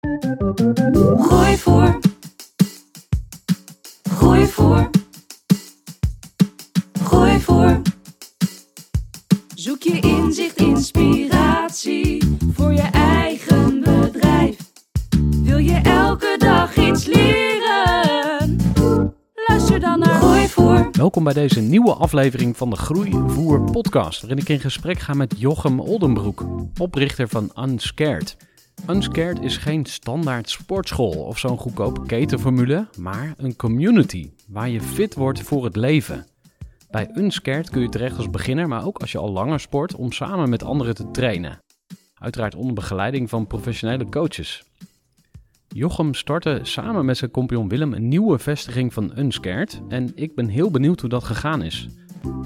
Gooi voor. Gooi voor. Gooi voor. Zoek je inzicht, inspiratie voor je eigen bedrijf. Wil je elke dag iets leren? Luister dan naar Gooi voor. Welkom bij deze nieuwe aflevering van de Groeivoer podcast, waarin ik in gesprek ga met Jochem Oldenbroek, oprichter van Unscared. Unscared is geen standaard sportschool of zo'n goedkope ketenformule, maar een community waar je fit wordt voor het leven. Bij Unscared kun je terecht als beginner, maar ook als je al langer sport, om samen met anderen te trainen. Uiteraard onder begeleiding van professionele coaches. Jochem startte samen met zijn compagnon Willem een nieuwe vestiging van Unscared en ik ben heel benieuwd hoe dat gegaan is.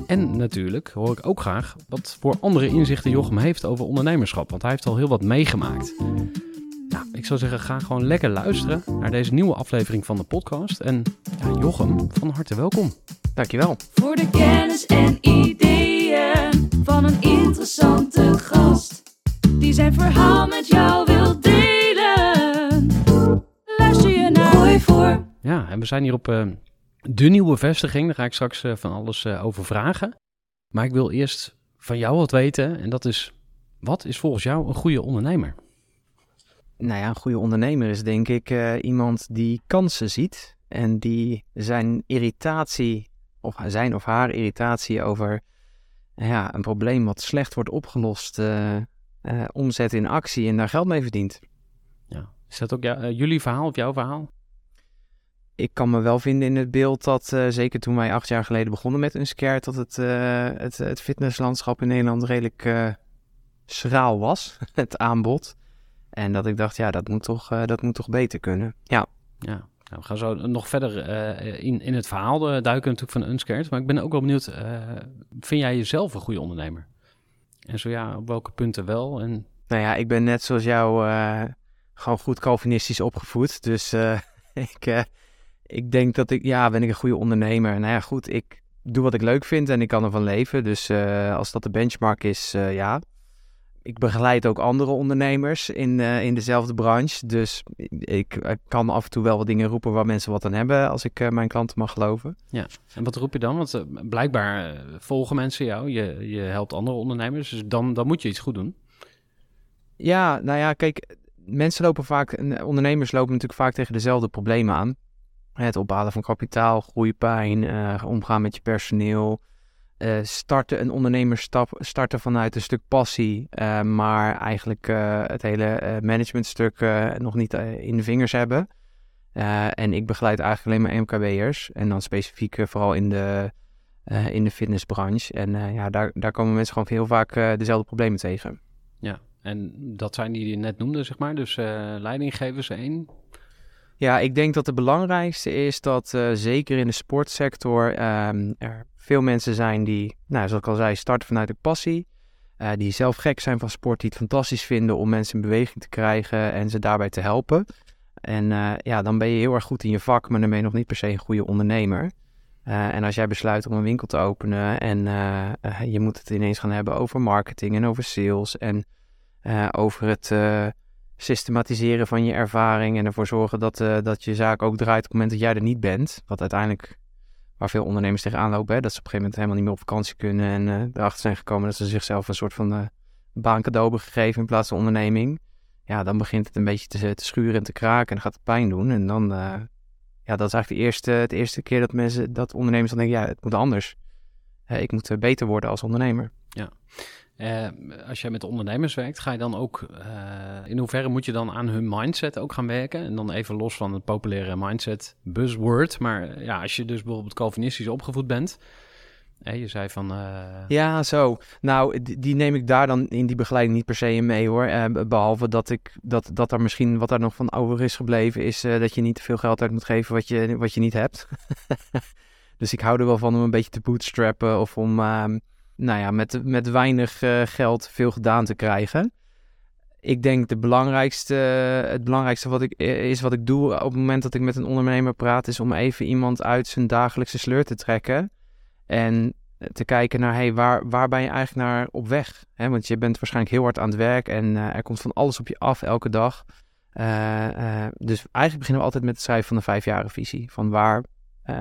En natuurlijk hoor ik ook graag wat voor andere inzichten Jochem heeft over ondernemerschap, want hij heeft al heel wat meegemaakt. Nou, ik zou zeggen, ga gewoon lekker luisteren naar deze nieuwe aflevering van de podcast. En ja, Jochem, van harte welkom. Dankjewel. Voor de kennis en ideeën van een interessante gast. Die zijn verhaal met jou wil delen. Luister je naar Gooi voor. Ja, en we zijn hier op eh, de nieuwe vestiging. Daar ga ik straks eh, van alles eh, over vragen. Maar ik wil eerst van jou wat weten. En dat is, wat is volgens jou een goede ondernemer? Nou ja, een goede ondernemer is denk ik eh, iemand die kansen ziet en die zijn irritatie, of zijn of haar irritatie over ja, een probleem wat slecht wordt opgelost, omzet in actie en daar geld mee verdient. Ja. Is dat ook jou- jullie verhaal of jouw verhaal? Ik kan me wel vinden in het beeld dat, eh, zeker toen wij acht jaar geleden begonnen met Unscare, dat het, eh, het, het fitnesslandschap in Nederland redelijk eh, schraal was, het aanbod. En dat ik dacht, ja, dat moet toch, dat moet toch beter kunnen. Ja, Ja. Nou, we gaan zo nog verder in, in het verhaal duiken natuurlijk van Unscared. Maar ik ben ook wel benieuwd, vind jij jezelf een goede ondernemer? En zo ja, op welke punten wel? En Nou ja, ik ben net zoals jou gewoon goed Calvinistisch opgevoed. Dus ik, ik denk dat ik, ja, ben ik een goede ondernemer. Nou ja, goed, ik doe wat ik leuk vind en ik kan ervan leven. Dus eh, als dat de benchmark is, eh, ja. Ik begeleid ook andere ondernemers in, eh, in dezelfde branche. Dus ik, ik kan af en toe wel wat dingen roepen waar mensen wat aan hebben, als ik mijn klanten mag geloven. En wat roep je dan? Want blijkbaar volgen mensen jou, je, je helpt andere ondernemers, dus dan, dan moet je iets goed doen. Ja, nou ja, kijk, mensen lopen vaak, ondernemers lopen natuurlijk vaak tegen dezelfde problemen aan. Het ophalen van kapitaal, groeipijn, eh, omgaan met je personeel. eh, starten een ondernemerstap, starten vanuit een stuk passie, eh, maar eigenlijk het hele managementstuk nog niet in de vingers hebben. En ik begeleid eigenlijk alleen maar MKB'ers en dan specifiek vooral in de, in de fitnessbranche. En ja, daar, daar komen mensen gewoon heel vaak dezelfde problemen tegen. En dat zijn die je net noemde, zeg maar. Dus leidinggevers één. Ja, ik denk dat het belangrijkste is dat eh, zeker in de sportsector ehm, er veel mensen zijn die, nou, zoals ik al zei, starten vanuit de passie. eh, die zelf gek zijn van sport, die het fantastisch vinden om mensen in beweging te krijgen en ze daarbij te helpen. En eh, ja, dan ben je heel erg goed in je vak, maar dan ben je nog niet per se een goede ondernemer. En als jij besluit om een winkel te openen en je moet het ineens gaan hebben over marketing en over sales en over het systematiseren van je ervaring en ervoor zorgen dat, eh, dat je zaak ook draait op het moment dat jij er niet bent. Wat uiteindelijk waar veel ondernemers tegenaan lopen, hè, dat ze op een gegeven moment helemaal niet meer op vakantie kunnen en eh, erachter zijn gekomen dat ze zichzelf een soort van eh, baan cadeau hebben gegeven in plaats van onderneming. ja, dan begint het een beetje te, te schuren en te kraken en gaat het pijn doen. En dan, ja, dat is eigenlijk de eerste, het eerste keer dat mensen, dat ondernemers dan denken, ja, het moet anders. Ik moet beter worden als ondernemer. Eh, als jij met ondernemers werkt, ga je dan ook, eh, in hoeverre moet je dan aan hun mindset ook gaan werken? En dan even los van het populaire mindset buzzword. Maar eh, ja, als je dus bijvoorbeeld Calvinistisch opgevoed bent. Je zei van... Ja, zo. Nou, die, neem ik daar dan in die begeleiding niet per se in mee hoor. Eh, be- behalve dat ik dat, dat er misschien wat daar nog van over is gebleven, is dat je niet te veel geld uit moet geven wat je, wat je niet hebt. dus ik hou er wel van om een beetje te bootstrappen of om ehm, nou ja, met, met weinig eh, geld veel gedaan te krijgen. Ik denk de belangrijkste, het belangrijkste wat ik, is wat ik doe op het moment dat ik met een ondernemer praat, is om even iemand uit zijn dagelijkse sleur te trekken. En te kijken naar, hey, waar, waar ben je eigenlijk naar op weg? Hè, want je bent waarschijnlijk heel hard aan het werk en eh, er komt van alles op je af elke dag. Eh, dus eigenlijk beginnen we altijd met het schrijven van een vijfjarige visie. Van waar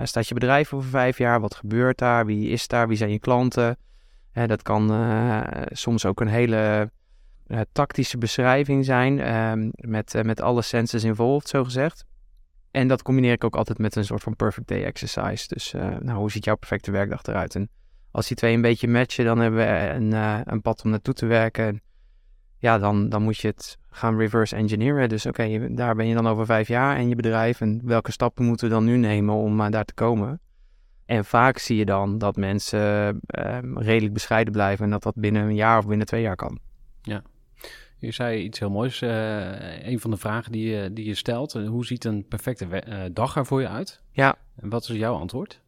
staat je bedrijf over vijf jaar? Wat gebeurt daar? Wie is daar? Wie zijn je klanten? Dat kan eh, soms ook een hele eh, tactische beschrijving zijn ehm, met, eh, met alle senses involved, zo gezegd. En dat combineer ik ook altijd met een soort van perfect day exercise. Dus nou, hoe ziet jouw perfecte werkdag eruit? En als die twee een beetje matchen, dan hebben we een, een pad om naartoe te werken. En ja, dan, dan moet je het gaan reverse engineeren. Dus oké, daar ben je dan over vijf jaar en je bedrijf. En welke stappen moeten we dan nu nemen om daar te komen? En vaak zie je dan dat mensen eh, redelijk bescheiden blijven en dat dat binnen een jaar of binnen twee jaar kan. Je zei iets heel moois. eh, een van de vragen die je, die je stelt. eh, hoe ziet een perfecte eh, dag er voor je uit? Ja. En wat is jouw antwoord?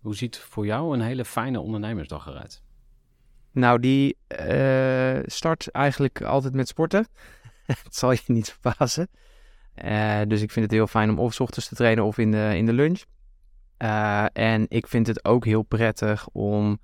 Hoe ziet voor jou een hele fijne ondernemersdag eruit? Nou, die start eigenlijk altijd met sporten. Het zal je niet verbazen. Dus ik vind het heel fijn om of 's ochtends te trainen of in de, in de lunch. Eh, en ik vind het ook heel prettig om,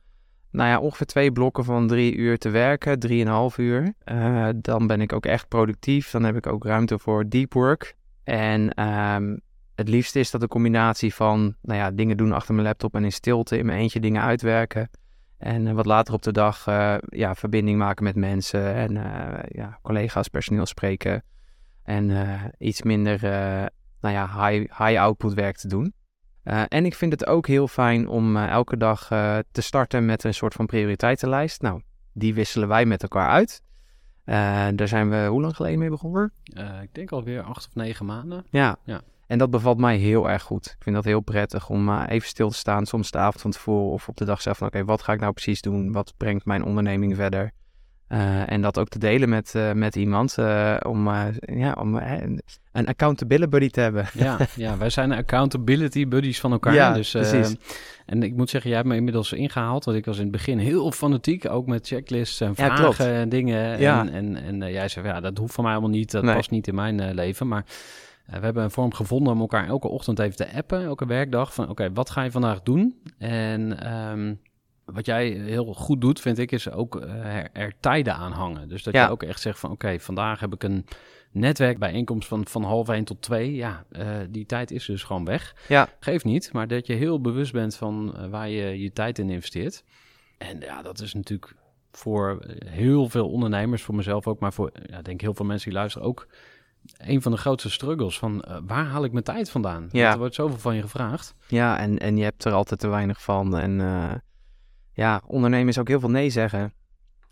nou ja, ongeveer twee blokken van drie uur te werken, drieënhalf uur. Eh, dan ben ik ook echt productief. Dan heb ik ook ruimte voor deep work. En ehm, het liefste is dat een combinatie van, nou ja, dingen doen achter mijn laptop en in stilte in mijn eentje dingen uitwerken. En eh, wat later op de dag ja, verbinding maken met mensen en ja, collega's, personeel spreken. En iets minder nou ja, high, high output werk te doen. Eh, en ik vind het ook heel fijn om eh, elke dag eh, te starten met een soort van prioriteitenlijst. Nou, die wisselen wij met elkaar uit. Daar zijn we hoe lang geleden mee begonnen? Ik denk alweer acht of negen maanden. Ja. Ja. En dat bevalt mij heel erg goed. Ik vind dat heel prettig om even stil te staan, soms de avond van tevoren of op de dag zelf van oké, wat ga ik nou precies doen? Wat brengt mijn onderneming verder? Eh, en dat ook te delen met, eh, met iemand eh, om, ja, om een- accountability buddy te hebben. Ja, ja, wij zijn accountability buddies van elkaar. Ja, dus, precies. En ik moet zeggen, jij hebt me inmiddels ingehaald. Want ik was in het begin heel fanatiek. Ook met checklists en Ja, vragen klopt. en dingen. Ja. En, en, en jij zei, ja, dat hoeft van mij allemaal niet. Dat Nee. past niet in mijn leven. Maar we hebben een vorm gevonden om elkaar elke ochtend even te appen. Elke werkdag. Van oké, wat ga je vandaag doen? En ehm, wat jij heel goed doet, vind ik, is ook eh, er, er tijden aan hangen. Dus dat Ja. je ook echt zegt van oké, vandaag heb ik een netwerkbijeenkomst van, van half één tot twee. Ja, eh, die tijd is dus gewoon weg. Ja. Geeft niet, maar dat je heel bewust bent van eh, waar je je tijd in investeert. En ja, dat is natuurlijk voor heel veel ondernemers, voor mezelf ook, maar voor, ja, ik denk heel veel mensen die luisteren ook, een van de grootste struggles van waar haal ik mijn tijd vandaan? Ja. Want er wordt zoveel van je gevraagd. Ja, en, en je hebt er altijd te weinig van. En ja, ondernemen is ook heel veel nee zeggen.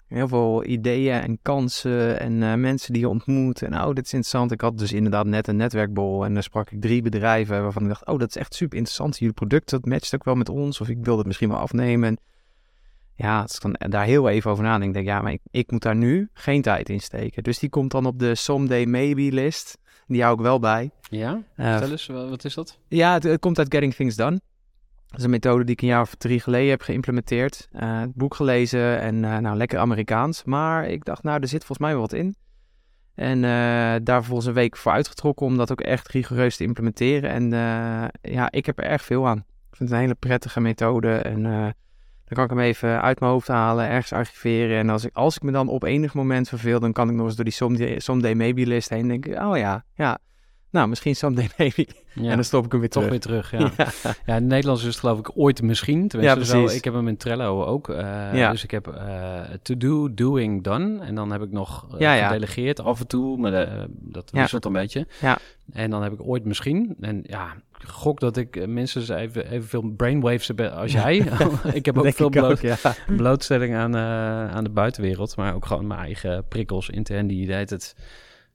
Heel veel ideeën en kansen en eh, mensen die je ontmoet. En oh, dit is interessant. Ik had dus inderdaad net een netwerkbol en daar sprak ik drie bedrijven waarvan ik dacht, oh, dat is echt super interessant. Jullie product, dat matcht ook wel met ons. Of ik wil het misschien wel afnemen. En ja, als ik dan daar heel even over nadenk, denk ik, ja, maar ik, ik moet daar nu geen tijd in steken. Dus die komt dan op de someday maybe list. Die hou ik wel bij. Ja, vertel eens, wa- wat is dat? ja, het, het komt uit Getting Things Done. Dat is een methode die ik een jaar of drie geleden heb geïmplementeerd. Eh, het boek gelezen en eh, nou, lekker Amerikaans. Maar ik dacht, nou, er zit volgens mij wel wat in. En eh, daar vervolgens een week voor uitgetrokken om dat ook echt rigoureus te implementeren. En ja, ik heb er erg veel aan. Ik vind het een hele prettige methode. En dan kan ik hem even uit mijn hoofd halen, ergens archiveren. En als ik, als ik me dan op enig moment verveel, dan kan ik nog eens door die someday, someday maybe list heen denken. Oh ja, ja, nou, misschien someday maybe. Ja. En dan stop ik hem weer Toch terug. weer terug, ja. ja. in het Nederlands is het geloof ik ooit misschien. Tenminste, Ja, zo, ik heb hem in Trello ook. Ja. Dus ik heb eh, to do, doing, done. En dan heb ik nog eh, Ja, ja. gedelegeerd af en toe. Maar dat Ja. wisselt een beetje. Ja. En dan heb ik ooit misschien. En ja, gok dat ik eh, minstens even, evenveel brainwaves heb als jij. ik heb ook veel ook, ja. blootstelling aan, aan de buitenwereld. Maar ook gewoon mijn eigen prikkels intern. Die deed het...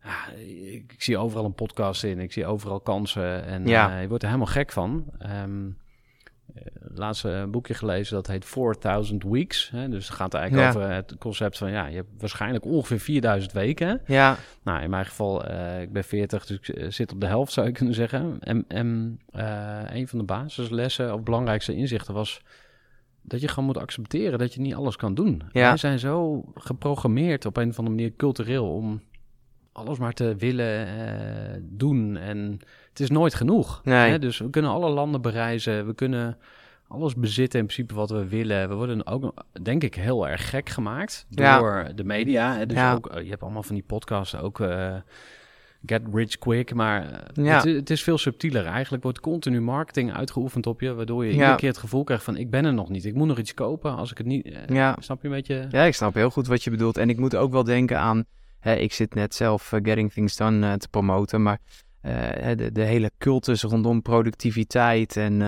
Ja, ik, ik zie overal een podcast in. Ik zie overal kansen. En Ja. eh, je wordt er helemaal gek van. Ehm eh, laatst een boekje gelezen dat heet 4000 Weeks. Hè? Dus het gaat eigenlijk Ja. over het concept van... ja, je hebt waarschijnlijk ongeveer 4000 weken. Ja, Nou, in mijn geval, eh, ik ben 40, dus ik eh, zit op de helft, zou je kunnen zeggen. En, en eh, een van de basislessen of belangrijkste inzichten was dat je gewoon moet accepteren dat je niet alles kan doen. Ja. Wij zijn zo geprogrammeerd op een of andere manier cultureel om alles maar te willen eh, doen. En het is nooit genoeg. Nee. Hè? Dus we kunnen alle landen bereizen, we kunnen alles bezitten in principe wat we willen. We worden ook, denk ik, heel erg gek gemaakt Ja. door de media. Hè? Dus Ja. ook, eh, je hebt allemaal van die podcasts, ook eh, Get Rich Quick. Maar Ja. het, is veel subtieler. Eigenlijk wordt continu marketing uitgeoefend op je, waardoor je iedere keer het gevoel krijgt van ik ben er nog niet. Ik moet nog iets kopen als ik het niet... Snap je een beetje? Ja, ik snap heel goed wat je bedoelt. En ik moet ook wel denken aan... Hè, ik zit net zelf eh, Getting Things Done eh, te promoten, maar... eh, de, de hele cultus rondom productiviteit. En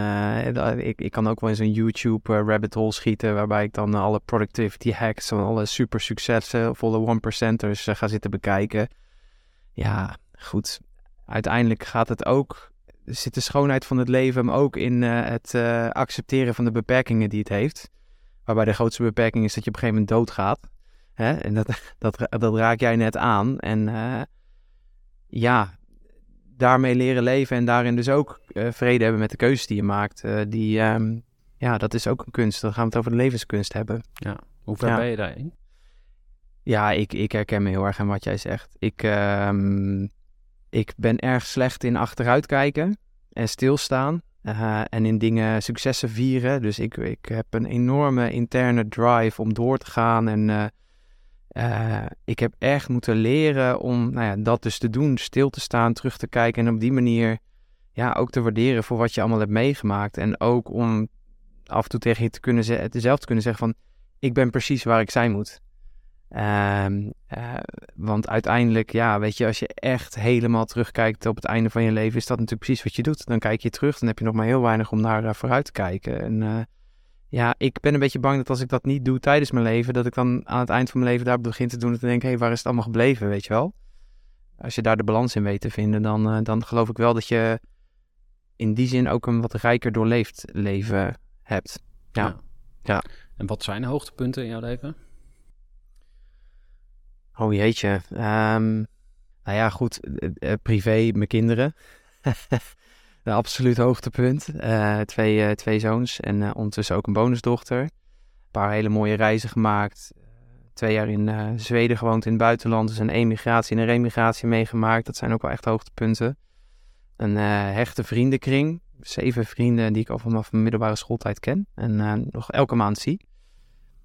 ik, ik kan ook wel eens een YouTube rabbit hole schieten. Waarbij ik dan alle productivity hacks van alle super succesvolle one percenters ga zitten bekijken. Ja, goed. Uiteindelijk gaat het ook. Zit de schoonheid van het leven ook in het accepteren van de beperkingen die het heeft. Waarbij de grootste beperking is dat je op een gegeven moment doodgaat. Hè? En dat, dat, dat raak jij net aan. En eh, ja, daarmee leren leven en daarin dus ook eh, vrede hebben met de keuzes die je maakt. eh, die, ehm, ja, dat is ook een kunst. Dan gaan we het over de levenskunst hebben. Hoe ver Ja. ben je daarin? Ja, ik, ik herken me heel erg aan wat jij zegt. Ik, ehm, ik ben erg slecht in achteruitkijken en stilstaan. en in dingen successen vieren. Dus ik, ik heb een enorme interne drive om door te gaan. En eh, ik heb echt moeten leren om nou ja, dat dus te doen. Stil te staan, terug te kijken. En op die manier ja, ook te waarderen voor wat je allemaal hebt meegemaakt. En ook om af en toe tegen je te kunnen ze- zelf te kunnen zeggen van... Ik ben precies waar ik zijn moet. Ehm, eh, want uiteindelijk, ja, weet je, als je echt helemaal terugkijkt op het einde van je leven, is dat natuurlijk precies wat je doet. Dan kijk je terug, dan heb je nog maar heel weinig om naar eh, vooruit te kijken. En ja, ik ben een beetje bang dat als ik dat niet doe tijdens mijn leven, dat ik dan aan het eind van mijn leven daar begin te doen en te denken, hé, hey, waar is het allemaal gebleven, weet je wel? Als je daar de balans in weet te vinden, dan, eh, dan geloof ik wel dat je in die zin ook een wat rijker doorleefd leven hebt. Ja. Ja. En wat zijn de hoogtepunten in jouw leven? Oh jeetje. Ehm, nou ja, goed. eh, eh, privé, mijn kinderen. de absoluut hoogtepunt. Eh, twee, eh, twee zoons en eh, ondertussen ook een bonusdochter. Een paar hele mooie reizen gemaakt. Eh, twee jaar in eh, Zweden gewoond in het buitenland. Dus een emigratie en een remigratie meegemaakt. Dat zijn ook wel echt hoogtepunten. Een eh, hechte vriendenkring. Zeven vrienden die ik al vanaf mijn middelbare schooltijd ken. En eh, nog elke maand zie.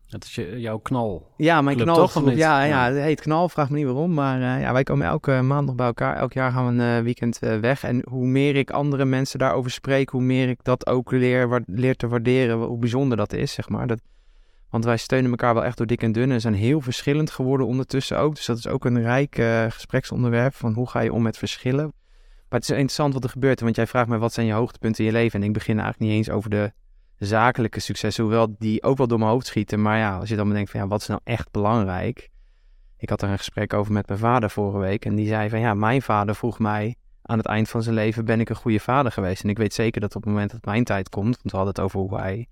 Dat is je, jouw knal. Ja, mijn toch, niet? Ja, ja, Ja. het heet knal, vraag me niet waarom. Maar eh, ja, wij komen elke maand nog bij elkaar. Elk jaar gaan we een eh, weekend eh, weg. En hoe meer ik andere mensen daarover spreek, hoe meer ik dat ook leer, wa- leer te waarderen, hoe bijzonder dat is, zeg maar. Dat, want wij steunen elkaar wel echt door dik en dun en zijn heel verschillend geworden ondertussen ook. Dus dat is ook een rijk gespreksonderwerp van hoe ga je om met verschillen. Maar het is interessant wat er gebeurt, want jij vraagt me wat zijn je hoogtepunten in je leven. En ik begin eigenlijk niet eens over de zakelijke successen, hoewel die ook wel door mijn hoofd schieten. Maar ja, als je dan bedenkt van ja, wat is nou echt belangrijk? Ik had er een gesprek over met mijn vader vorige week en die zei van ja, mijn vader vroeg mij aan het eind van zijn leven ben ik een goede vader geweest. En ik weet zeker dat op het moment dat mijn tijd komt, want we hadden het over hoe hij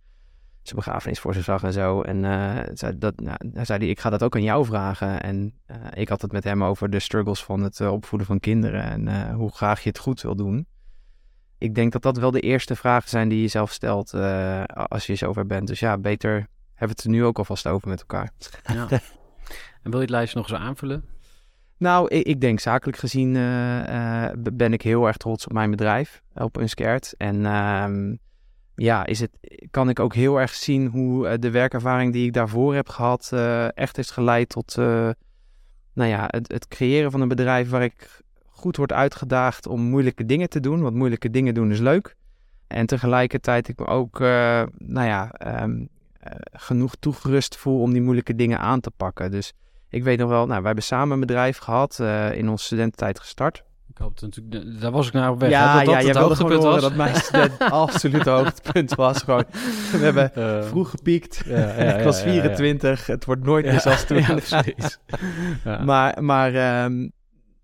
zijn begrafenis voor zich zag en zo. En eh, zei, dat, nou, zei hij, ik ga dat ook aan jou vragen. En eh, ik had het met hem over de struggles van het eh, opvoeden van kinderen en hoe graag je het goed wil doen. Ik denk dat dat wel de eerste vragen zijn die je zelf stelt eh, als je zover bent. Dus ja, beter hebben we het er nu ook alvast over met elkaar. Ja. en wil je het lijstje nog eens aanvullen? Nou, ik, ik denk zakelijk gezien eh, eh, ben ik heel erg trots op mijn bedrijf, op Unskert. En ehm, ja, is het, kan ik ook heel erg zien hoe de werkervaring die ik daarvoor heb gehad eh, echt heeft geleid tot eh, nou ja, het, het creëren van een bedrijf waar ik goed wordt uitgedaagd om moeilijke dingen te doen. Want moeilijke dingen doen is leuk. En tegelijkertijd ik me ook, uh, nou ja, ehm, eh, genoeg toegerust voel om die moeilijke dingen aan te pakken. Dus ik weet nog wel, nou, wij hebben samen een bedrijf gehad, uh, in onze studententijd gestart. Ik hoop natuurlijk, daar was ik naar op weg. Ja, dat dat ja, het je wilde hoogtepunt was. dat mijn student absolute hoogtepunt was. Gewoon, we hebben Eh, vroeg gepiekt. ja, ja, ik was ja, ja, ja. 24. Het wordt nooit meer zoals toen. ja, precies. Ja. Maar, maar, ehm,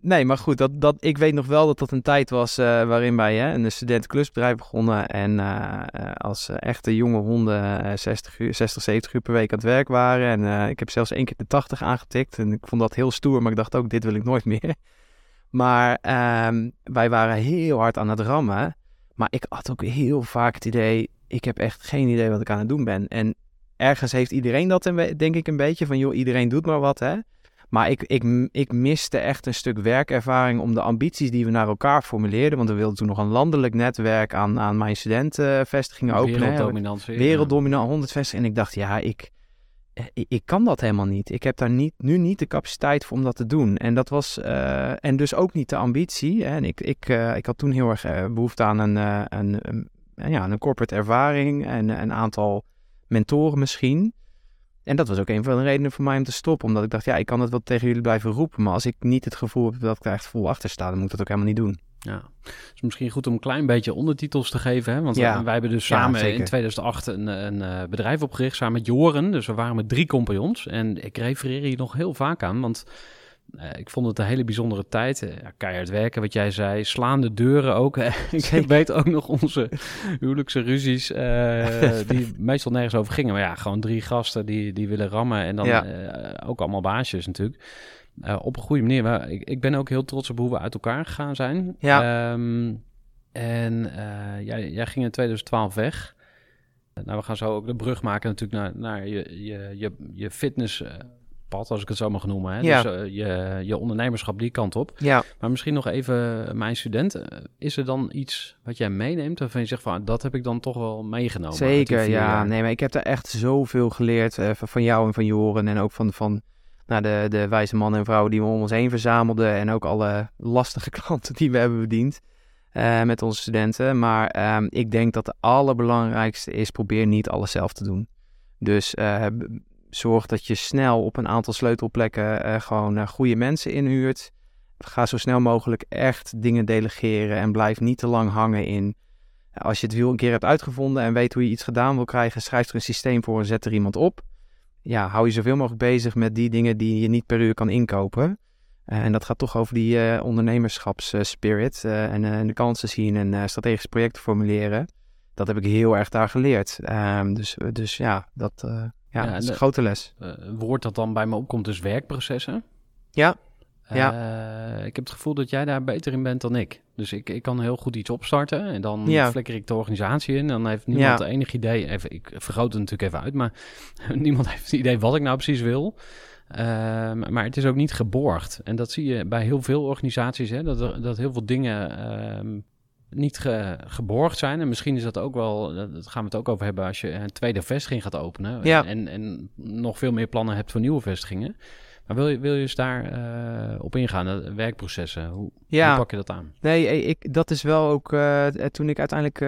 nee, maar goed, dat, dat, ik weet nog wel dat dat een tijd was eh, waarin wij hè, een studentenklusbedrijf begonnen. En eh, eh, als echte jonge honden eh, 60, uur, 60, 70 uur per week aan het werk waren. En ik heb zelfs één keer de 80 aangetikt. En ik vond dat heel stoer, maar ik dacht ook, dit wil ik nooit meer. Maar ehm, wij waren heel hard aan het rammen. Maar ik had ook heel vaak het idee, ik heb echt geen idee wat ik aan het doen ben. En ergens heeft iedereen dat, denk ik, een beetje. Van joh, iedereen doet maar wat, hè. Maar ik, ik, ik miste echt een stuk werkervaring om de ambities die we naar elkaar formuleerden. Want we wilden toen nog een landelijk netwerk aan, aan mijn studentenvestigingen openen. hè. Werelddominantie. Werelddominant 100 vestigingen. En ik dacht, ja, ik, eh, ik, ik kan dat helemaal niet. Ik heb daar niet, nu niet de capaciteit voor om dat te doen. En dat was, eh, en dus ook niet de ambitie. En ik, ik, eh, ik had toen heel erg eh, behoefte aan een, een, een, ja, een corporate ervaring en een aantal mentoren misschien. En dat was ook een van de redenen voor mij om te stoppen. Omdat ik dacht, ja, ik kan het wel tegen jullie blijven roepen. Maar als ik niet het gevoel heb dat ik daar echt vol achter sta, dan moet ik dat ook helemaal niet doen. Ja, het is misschien goed om een klein beetje ondertitels te geven. Hè? Want Ja. eh, wij hebben dus samen in 2008 een, een eh, bedrijf opgericht, samen met Joren. Dus we waren met drie compagnons. En ik refereer hier nog heel vaak aan, want eh, ik vond het een hele bijzondere tijd. Eh, keihard werken, wat jij zei. Slaande deuren ook. ik Zeker. weet ook nog onze huwelijkse ruzies, eh, die meestal nergens over gingen. Maar ja, gewoon drie gasten die, die willen rammen. En dan Ja. eh, ook allemaal baasjes natuurlijk. Eh, op een goede manier. Maar ik, ik ben ook heel trots op hoe we uit elkaar gegaan zijn. Ja. Ehm, en eh, jij, jij ging in 2012 weg. Eh, Nou, we gaan zo ook de brug maken natuurlijk naar, naar je, je, je, je fitnesspad, als ik het zo mag noemen. Hè? Ja. Dus eh, je, je ondernemerschap die kant op. Ja, Maar misschien nog even eh, mijn student. eh, Is er dan iets wat jij meeneemt waarvan je zegt van "Ah, dat heb ik dan toch wel meegenomen? Zeker, ja. jaar"? Nee, maar ik heb daar echt zoveel geleerd eh, van- jou en van Joren. En ook van, van nou, de, de wijze mannen en vrouwen die we om ons heen verzamelden. En ook alle lastige klanten die we hebben bediend met onze studenten. Maar ehm, ik denk dat de allerbelangrijkste is, probeer niet alles zelf te doen. Dus b- zorg dat je snel op een aantal sleutelplekken eh, gewoon eh, goede mensen inhuurt. Ga zo snel mogelijk echt dingen delegeren en blijf niet te lang hangen in als je het wiel een keer hebt uitgevonden en weet hoe je iets gedaan wil krijgen, schrijf er een systeem voor en zet er iemand op. Ja, hou je zoveel mogelijk bezig met die dingen die je niet per uur kan inkopen. Eh, en dat gaat toch over die eh ondernemerschapsspirit eh, en, eh, de kansen zien en eh, strategische projecten formuleren. Dat heb ik heel erg daar geleerd. Ehm, dus, dus ja, dat, eh, ja, Ja, dat is de- een grote les. Eh, een woord dat dan bij me opkomt is werkprocessen. Ja, Eh, ik heb het gevoel dat jij daar beter in bent dan ik. Dus ik, ik kan heel goed iets opstarten en dan Ja. flikker ik de organisatie in. Dan heeft niemand Ja. enig idee. Even, ik vergroot het natuurlijk even uit, maar niemand heeft het idee wat ik nou precies wil. Ehm, maar het is ook niet geborgd. En dat zie je bij heel veel organisaties, hè, dat, er- dat heel veel dingen ehm, niet ge- geborgd zijn. En misschien is dat ook wel, dat gaan we het ook over hebben als je een tweede vestiging gaat openen. Ja. En, en nog veel meer plannen hebt voor nieuwe vestigingen. Maar wil je, wil je eens daar eh, op ingaan, de werkprocessen? Hoe, Ja. hoe pak je dat aan? Nee, eh, ik, dat is wel ook eh, toen ik uiteindelijk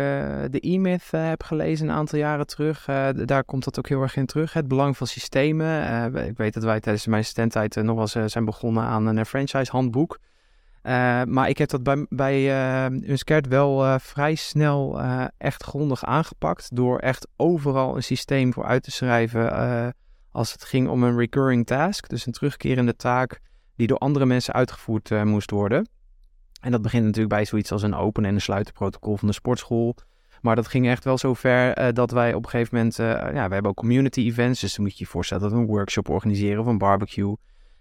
de E-Myth heb gelezen een aantal jaren terug. daar komt dat ook heel erg in terug. Het belang van systemen. Ik weet dat wij tijdens mijn studententijd eh, nog wel eens zijn begonnen aan een franchise handboek. Eh, maar ik heb dat bij, bij eh wel eh, vrij snel echt grondig aangepakt. Door echt overal een systeem voor uit te schrijven. als het ging om een recurring task. Dus een terugkerende taak die door andere mensen uitgevoerd moest worden. En dat begint natuurlijk bij zoiets als een open en een sluiten protocol van de sportschool. Maar dat ging echt wel zo ver dat wij op een gegeven moment... ja, we hebben ook community events. Dus dan moet je je voorstellen dat we een workshop organiseren of een barbecue.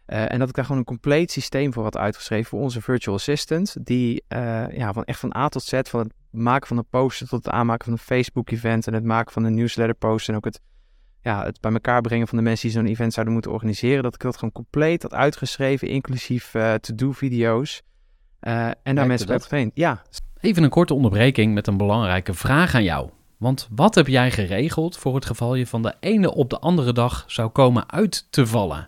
Eh, en dat ik daar gewoon een compleet systeem voor had uitgeschreven voor onze virtual assistant. Die eh, ja, van echt van A tot Z, van het maken van een poster tot het aanmaken van een Facebook event en het maken van een newsletter post en ook het, ja, het bij elkaar brengen van de mensen die zo'n event zouden moeten organiseren. Dat ik dat gewoon compleet had uitgeschreven, inclusief eh to-do video's. En daar mensen bij getraind. Ja, Even een korte onderbreking met een belangrijke vraag aan jou. Want wat heb jij geregeld voor het geval je van de ene op de andere dag zou komen uit te vallen?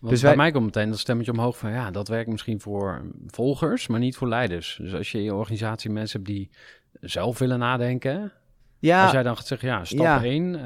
Dus Dus bij wij- mij komt meteen dat stemmetje omhoog van ja, dat werkt misschien voor volgers, maar niet voor leiders. Dus als je in je organisatie mensen hebt die zelf willen nadenken. Ja, Als jij dan gaat zeggen, ja, stap Ja. 1,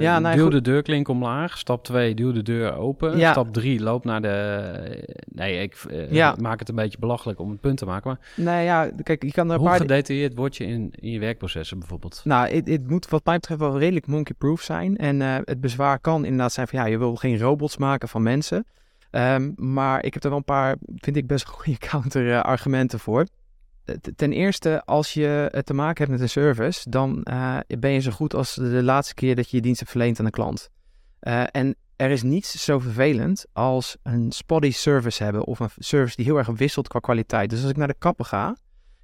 Ja, nou, duw goed. de deurklink omlaag. Stap 2, duw de deur open. Ja. Stap 3, loop naar de... Nee, ik eh, maak het een beetje belachelijk om het punt te maken. Maar nee, ja, kijk, je kan er een hoe paar... gedetailleerd word je in, in je werkprocessen bijvoorbeeld? Nou, het, het moet wat mij betreft wel redelijk monkey-proof zijn. En eh, het bezwaar kan inderdaad zijn van ja, je wil geen robots maken van mensen. Ehm, maar ik heb er wel een paar, vind ik best goede counter-argumenten voor. Eh, Ten eerste, als je het te maken hebt met een service, dan eh, ben je zo goed als de laatste keer dat je je dienst hebt verleend aan een klant. Eh, en er is niets zo vervelend als een spotty service hebben of een service die heel erg wisselt qua kwaliteit. Dus als ik naar de kapper ga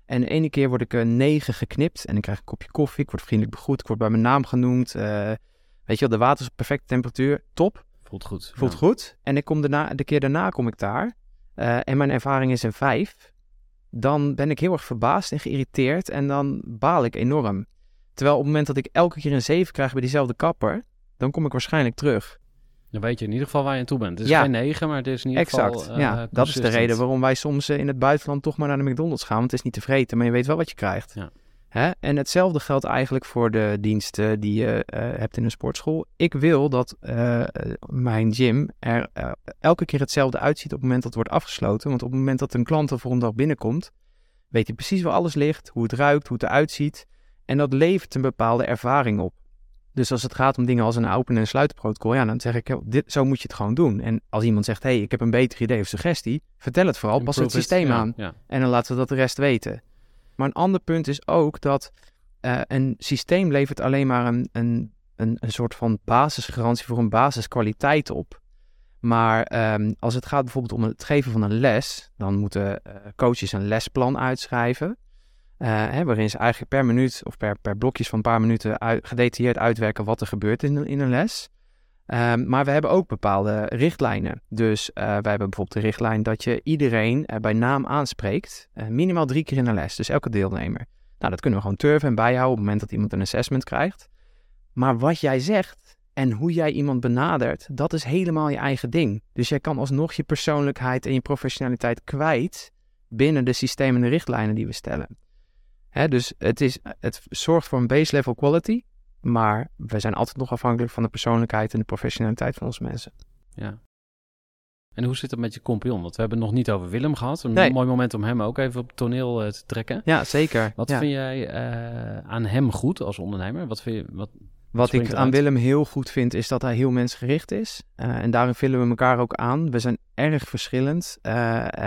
en de ene keer word ik een 9 geknipt en ik krijg een kopje koffie, ik word vriendelijk begroet, ik word bij mijn naam genoemd. eh, weet je wel, de water is op perfecte temperatuur, top, Voelt goed. voelt Ja. goed. En ik kom daarna, de keer daarna kom ik daar eh, en mijn ervaring is een 5. Dan ben ik heel erg verbaasd en geïrriteerd en dan baal ik enorm. Terwijl op het moment dat ik elke keer een 7 krijg bij diezelfde kapper, dan kom ik waarschijnlijk terug. Dan weet je in ieder geval waar je aan toe bent. Het is Ja. geen 9, maar het is in ieder Exact. geval... eh, ja, dat is de reden waarom wij soms eh, in het buitenland toch maar naar de McDonald's gaan. Want het is niet te vreten, maar je weet wel wat je krijgt. Ja. Hè? En hetzelfde geldt eigenlijk voor de diensten die je eh, hebt in een sportschool. Ik wil dat eh, mijn gym er eh, elke keer hetzelfde uitziet op het moment dat het wordt afgesloten. Want op het moment dat een klant de volgende dag binnenkomt, weet hij precies waar alles ligt, hoe het ruikt, hoe het eruit ziet. En dat levert een bepaalde ervaring op. Dus als het gaat om dingen als een open- en sluitprotocol, ja, dan zeg ik, dit, zo moet je het gewoon doen. En als iemand zegt, hé, hey, ik heb een beter idee of suggestie, vertel het vooral, pas het systeem Ja, aan. Ja. En dan laten we dat de rest weten. Maar een ander punt is ook dat eh, een systeem levert alleen maar een, een, een, soort van basisgarantie voor een basiskwaliteit op. Maar ehm, als het gaat bijvoorbeeld om het geven van een les, dan moeten eh, coaches een lesplan uitschrijven. eh, hè, waarin ze eigenlijk per minuut of per, per blokjes van een paar minuten gedetailleerd uitwerken wat er gebeurt in, in een les. Ehm, maar we hebben ook bepaalde richtlijnen. Dus eh, wij hebben bijvoorbeeld de richtlijn dat je iedereen eh, bij naam aanspreekt. eh, minimaal drie keer in een les. Dus elke deelnemer. Nou, dat kunnen we gewoon turven en bijhouden op het moment dat iemand een assessment krijgt. Maar wat jij zegt en hoe jij iemand benadert, dat is helemaal je eigen ding. Dus jij kan alsnog je persoonlijkheid en je professionaliteit kwijt binnen de systemen en de richtlijnen die we stellen. Hè, dus het, is, het zorgt voor een base level quality, maar we zijn altijd nog afhankelijk van de persoonlijkheid en de professionaliteit van onze mensen. Ja. En hoe zit het met je compagnon? Want we hebben het nog niet over Willem gehad. Een Nee. mooi moment om hem ook even op het toneel eh, te trekken. Ja, zeker. Wat Ja. vind jij eh, aan hem goed als ondernemer? Wat vind je, wat, ik aan Willem heel goed vind, is dat hij heel mensgericht is. Eh, en daarin vullen we elkaar ook aan. We zijn erg verschillend.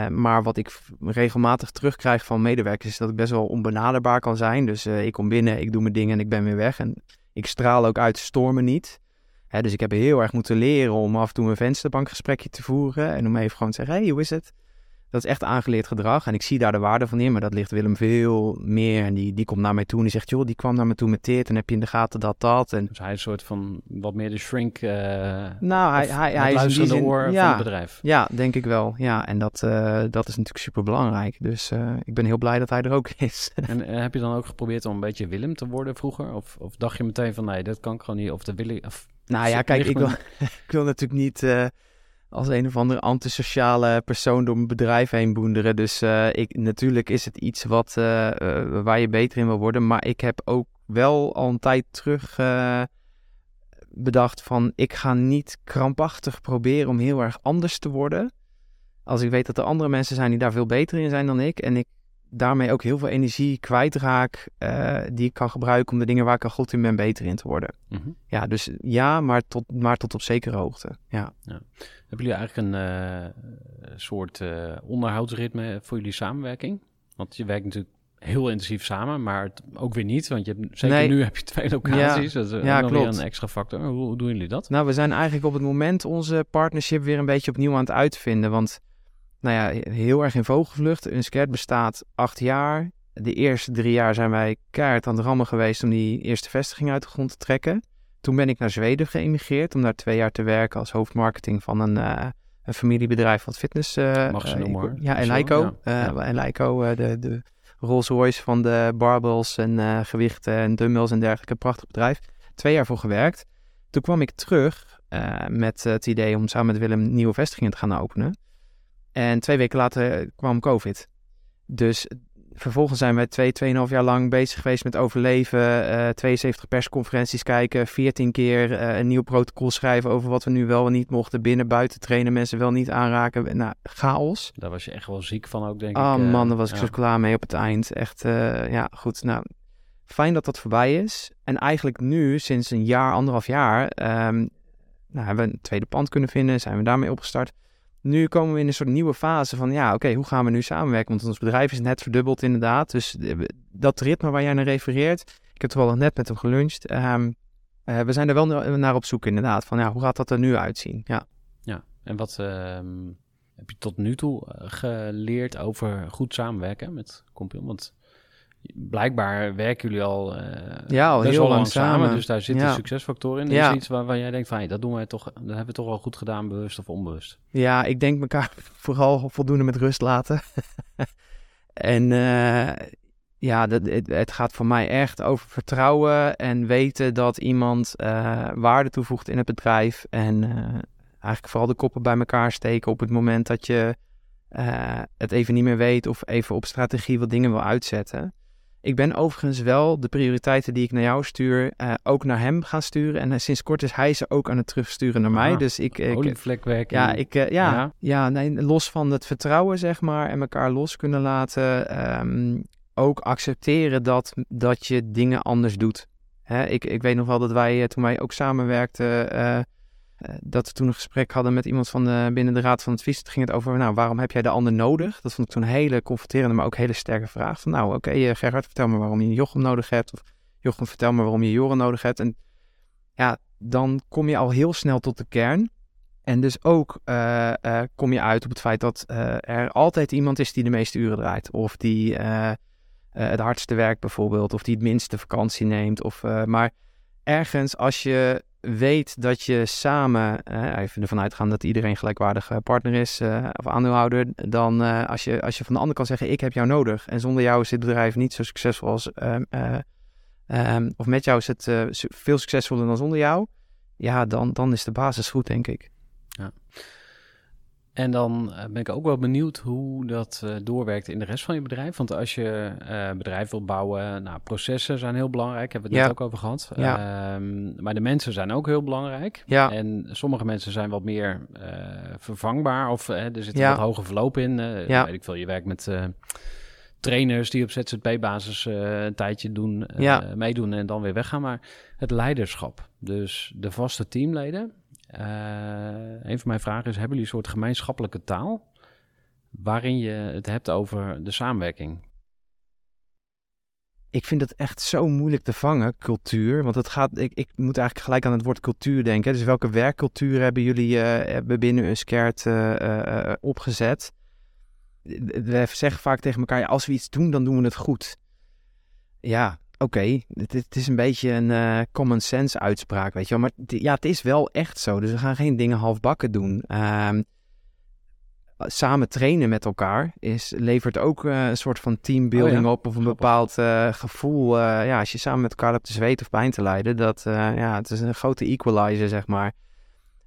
Maar wat ik regelmatig terugkrijg van medewerkers, is dat ik best wel onbenaderbaar kan zijn. Dus ik kom binnen, ik doe mijn dingen en ik ben weer weg. En ik straal ook uit, stoor me niet. Dus ik heb heel erg moeten leren om af en toe een vensterbankgesprekje te voeren. En om even gewoon te zeggen, hey, hoe is het? Dat is echt aangeleerd gedrag. En ik zie daar de waarde van in, maar dat ligt Willem veel meer. En die, die komt naar mij toe en die zegt, joh, die kwam naar me toe met dit. En heb je in de gaten dat, dat. En dus hij is een soort van wat meer de shrink. eh nou, hij, hij, hij is in luisterende zin, oor ja, van het bedrijf. ja, denk ik wel. Ja, en dat, eh, dat is natuurlijk super belangrijk. Dus eh, ik ben heel blij dat hij er ook is. En heb je dan ook geprobeerd om een beetje Willem te worden vroeger? Of, of dacht je meteen van nee, dat kan ik gewoon niet? Of dat wil ik. Of, nou ja, kijk, ik wil, ik wil natuurlijk niet als een of andere antisociale persoon door mijn bedrijf heen boenderen. Dus eh, ik, natuurlijk is het iets wat, eh, eh, waar je beter in wil worden. Maar ik heb ook wel al een tijd terug bedacht van... ik ga niet krampachtig proberen om heel erg anders te worden. Als ik weet dat er andere mensen zijn die daar veel beter in zijn dan ik... en ik daarmee ook heel veel energie kwijtraak uh, die ik kan gebruiken om de dingen waar ik al goed in ben beter in te worden. Mhm. Ja, dus ja, maar tot, maar tot op zekere hoogte. Ja. Hebben jullie eigenlijk een uh, soort uh, onderhoudsritme voor jullie samenwerking? Want je werkt natuurlijk heel intensief samen, maar het ook weer niet. Want je hebt, zeker Nee. nu heb je twee locaties. Dat is Ja, ja, klopt. een extra factor. Hoe, hoe doen jullie dat? Nou, we zijn eigenlijk op het moment onze partnership weer een beetje opnieuw aan het uitvinden. Want, nou ja, heel erg in vogelvlucht. Unscared bestaat acht jaar. De eerste drie jaar zijn wij keihard aan het rammen geweest om die eerste vestiging uit de grond te trekken. Toen ben ik naar Zweden geëmigreerd om daar twee jaar te werken als hoofdmarketing van een, eh, een familiebedrijf wat fitness... eh, Mag ze eh, noemen, hoor. Ja, en Leico. ja. Ja. En Leico, de, de Rolls Royce van de barbells en gewichten en dumbbells en dergelijke. Prachtig bedrijf. Twee jaar voor gewerkt. Toen kwam ik terug met het idee om samen met Willem nieuwe vestigingen te gaan openen. En twee weken later kwam COVID. Dus vervolgens zijn wij twee, tweeënhalf jaar lang bezig geweest met overleven. eh 72 persconferenties kijken, 14 keer eh, een nieuw protocol schrijven over wat we nu wel en niet mochten. Binnen, buiten trainen, mensen wel niet aanraken. Nou, chaos. Daar was je echt wel ziek van ook, denk ik. eh, man, daar was ik zo klaar mee op het eind. Echt, eh, ja, goed. Nou, fijn dat dat voorbij is. En eigenlijk nu, sinds een jaar, anderhalf jaar, ehm, nou, hebben we een tweede pand kunnen vinden. Zijn we daarmee opgestart. Nu komen we in een soort nieuwe fase van, ja, oké, hoe gaan we nu samenwerken? Want ons bedrijf is net verdubbeld inderdaad. Dus eh, dat ritme waar jij naar refereert, ik heb toevallig net met hem geluncht. Ehm, eh, we zijn er wel na- naar op zoek inderdaad. Van, ja, hoe gaat dat er nu uitzien? Ja. Ja, en wat ehm, heb je tot nu toe eh, geleerd over goed samenwerken met Compion? Want blijkbaar werken jullie al, eh, Ja, al heel lang lang samen, samen. dus daar zitten Ja. succesfactoren in. Ja. Is er iets waar, waar jij denkt van, hey, dat doen wij toch, dat hebben we toch wel goed gedaan, bewust of onbewust? Ja, ik denk elkaar vooral voldoende met rust laten. en eh, ja, dat, het, het gaat voor mij echt over vertrouwen en weten dat iemand eh, waarde toevoegt in het bedrijf. En eh, eigenlijk vooral de koppen bij elkaar steken op het moment dat je eh, het even niet meer weet of even op strategie wat dingen wil uitzetten. Ik ben overigens wel de prioriteiten die ik naar jou stuur, eh, ook naar hem gaan sturen. En eh, sinds kort is hij ze ook aan het terugsturen naar mij. Ah, Dus ik, ik, ja, ik, eh, ja, Ja. ja. nee, los van het vertrouwen, zeg maar, en elkaar los kunnen laten. ehm, ook accepteren dat, dat je dingen anders doet. Hè, ik, ik weet nog wel dat wij, toen wij ook samenwerkten, dat we toen een gesprek hadden met iemand van binnen de Raad van Advies. Toen ging het over, nou, waarom heb jij de ander nodig? Dat vond ik toen een hele confronterende, maar ook hele sterke vraag. Van, nou, oké, eh, Gerhard, vertel me waarom je Jochem nodig hebt. Of Jochem, vertel me waarom je Joren nodig hebt. En ja, dan kom je al heel snel tot de kern. En dus ook eh, eh, kom je uit op het feit dat eh, er altijd iemand is die de meeste uren draait. Of die eh, eh, het hardste werkt bijvoorbeeld. Of die het minste vakantie neemt. Of, eh, maar ergens als je weet dat je samen, even ervan uitgaan dat iedereen gelijkwaardige partner is eh, of aandeelhouder. Dan eh, als, je, als je van de ander kan zeggen, ik heb jou nodig. En zonder jou is dit bedrijf niet zo succesvol als... ehm, eh, ehm, of met jou is het veel succesvoller dan zonder jou. Ja, dan, dan is de basis goed, denk ik. En dan eh, ben ik ook wel benieuwd hoe dat eh, doorwerkt in de rest van je bedrijf. Want als je eh bedrijf wil bouwen, nou, processen zijn heel belangrijk, hebben we het Ja. net ook over gehad. Ja. Ehm, maar de mensen zijn ook heel belangrijk. Ja. En sommige mensen zijn wat meer vervangbaar of er zit Ja. wat hoger verloop in. Weet ik veel, je werkt met trainers die op ZZP-basis een tijdje doen, Ja. meedoen en dan weer weggaan. Maar het leiderschap, dus de vaste teamleden. Eh, een van mijn vragen is, hebben jullie een soort gemeenschappelijke taal waarin je het hebt over de samenwerking? Ik vind het echt zo moeilijk te vangen, cultuur. Want het gaat, ik, ik moet eigenlijk gelijk aan het woord cultuur denken. Dus welke werkcultuur hebben jullie eh, hebben binnen een skert eh, opgezet? We zeggen vaak tegen elkaar, als we iets doen, dan doen we het goed. Ja, oké. Het, het is een beetje een eh, common sense uitspraak, weet je wel. Maar ja, het is wel echt zo. Dus we gaan geen dingen halfbakken doen. Ehm, samen trainen met elkaar is, levert ook eh, een soort van teambuilding Oh ja, op of een bepaald eh, gevoel. ja, als je samen met elkaar hebt te zweten of pijn te lijden, dat, ja, het is een grote equalizer, zeg maar.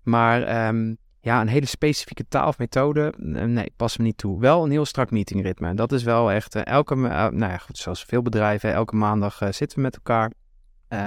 Maar ehm, ja, een hele specifieke taal of methode, nee, past me niet toe. Wel een heel strak meetingritme. Dat is wel echt, eh, elke, eh, nou ja, goed, zoals veel bedrijven, elke maandag eh, zitten we met elkaar.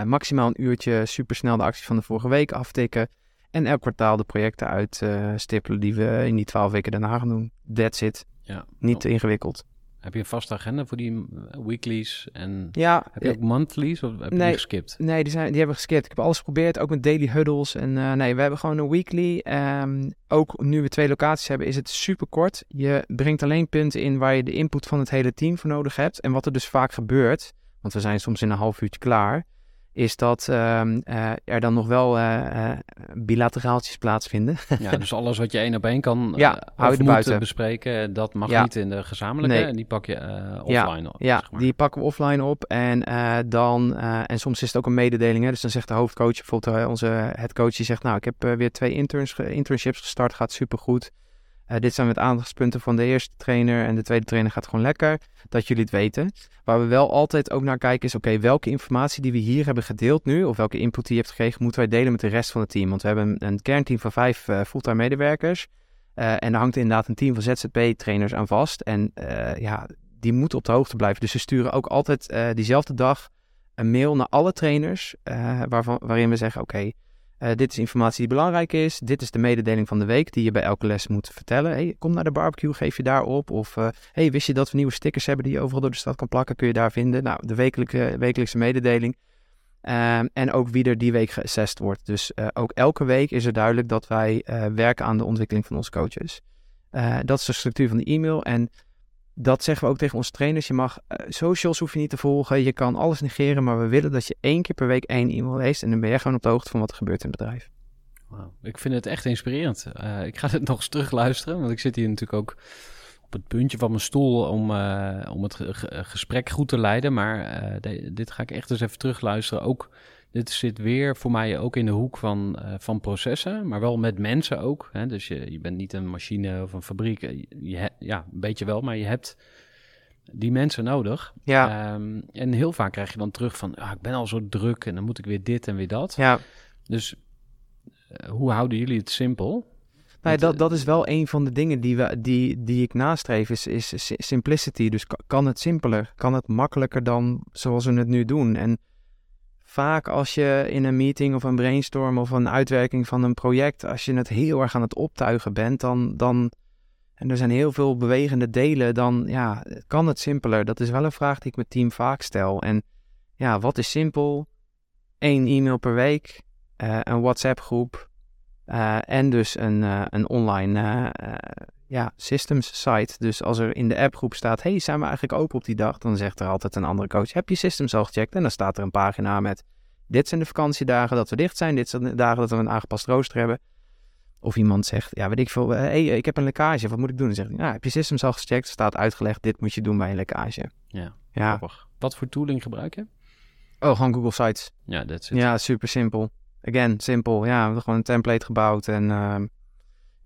Maximaal een uurtje supersnel de acties van de vorige week aftikken. En elk kwartaal de projecten uitstippelen die we in die twaalf weken daarna gaan doen. That's it. Ja. Niet te ingewikkeld. Heb je een vaste agenda voor die eh, weeklies en Ja, heb je ook monthlies of heb je die geskipt? Nee, die, zijn, die hebben we geskipt. Ik heb alles geprobeerd, ook met daily huddles. En eh, nee, we hebben gewoon een weekly. Ehm, ook nu we twee locaties hebben, is het super kort. Je brengt alleen punten in waar je de input van het hele team voor nodig hebt. En wat er dus vaak gebeurt, want we zijn soms in een half uurtje klaar, is dat ehm, eh, er dan nog wel eh, eh, bilateraaltjes plaatsvinden. Ja, dus alles wat je één op één kan Ja, hou je of moet erbuiten. eh, bespreken, dat mag Ja. niet in de gezamenlijke. Nee. En die pak je eh, Ja, offline op. Ja, zeg maar. die pakken we offline op. En dan, en soms is het ook een mededeling. Hè? Dus dan zegt de hoofdcoach, bijvoorbeeld onze headcoach, die zegt: Nou, ik heb weer twee interns, internships gestart, gaat supergoed. Eh dit zijn met aandachtspunten van de eerste trainer en de tweede trainer gaat gewoon lekker. Dat jullie het weten. Waar we wel altijd ook naar kijken is: oké, welke informatie die we hier hebben gedeeld nu, of welke input die je hebt gekregen, moeten wij delen met de rest van het team. Want we hebben een, kernteam van vijf eh, fulltime medewerkers. Eh, en daar hangt inderdaad een team van ZZP-trainers aan vast. En ja, die moeten op de hoogte blijven. Dus we sturen ook altijd diezelfde dag een mail naar alle trainers. waarvan, waarin we zeggen: Oké, eh, dit is informatie die belangrijk is. Dit is de mededeling van de week die je bij elke les moet vertellen. Hey, kom naar de barbecue, geef je daar op. Of eh, hey, wist je dat we nieuwe stickers hebben die je overal door de stad kan plakken? Kun je daar vinden? Nou, de wekelijke, wekelijkse mededeling. Ehm, en ook wie er die week geassessed wordt. Dus eh, ook elke week is er duidelijk dat wij werken aan de ontwikkeling van onze coaches. Dat is de structuur van de e-mail. En dat zeggen we ook tegen onze trainers. Je mag eh, socials hoef je niet te volgen. Je kan alles negeren. Maar we willen dat je één keer per week één e-mail leest. En dan ben je gewoon op de hoogte van wat er gebeurt in het bedrijf. Ik vind het echt inspirerend. Eh, ik ga het nog eens terug luisteren, want ik zit hier natuurlijk ook op het puntje van mijn stoel om, eh, om het ge- ge- gesprek goed te leiden. Maar dit ga ik echt eens even terug luisteren. Ook, dit zit weer voor mij ook in de hoek van, eh, van processen, maar wel met mensen ook. Hè? Dus je, je bent niet een machine of een fabriek. Je, je ja, een beetje wel, maar je hebt die mensen nodig. Ja, Ehm, en heel vaak krijg je dan terug van, ah, ik ben al zo druk en dan moet ik weer dit en weer dat. ja. Dus eh, hoe houden jullie het simpel? Nee, dat, eh, dat is wel een van de dingen die, we, die, die ik nastreef, is, is si- simplicity. Dus ka- kan het simpeler? Kan het makkelijker dan zoals we het nu doen? En vaak als je in een meeting of een brainstorm of een uitwerking van een project, als je het heel erg aan het optuigen bent, dan, dan en er zijn heel veel bewegende delen, dan ja, kan het simpeler? Dat is wel een vraag die ik mijn team vaak stel. En ja, wat is simpel? Eén e-mail per week, eh, een WhatsApp groep, eh, en dus een, eh, een online ja, systems site. Dus als er in de appgroep staat, hey, zijn we eigenlijk open op die dag? Dan zegt er altijd een andere coach, heb je systems al gecheckt? En dan staat er een pagina met, dit zijn de vakantiedagen dat we dicht zijn. Dit zijn de dagen dat we een aangepast rooster hebben. Of iemand zegt, ja, weet ik veel, hé, hey, ik heb een lekkage, wat moet ik doen? Dan zegt hij, nou, heb je systems al gecheckt? Staat uitgelegd, dit moet je doen bij een lekkage. Ja, Ja, grappig. Wat voor tooling gebruik je? oh, gewoon Google Sites. Ja, dat is. Ja, super simpel. Again, simpel. Ja, we hebben gewoon een template gebouwd en ehm,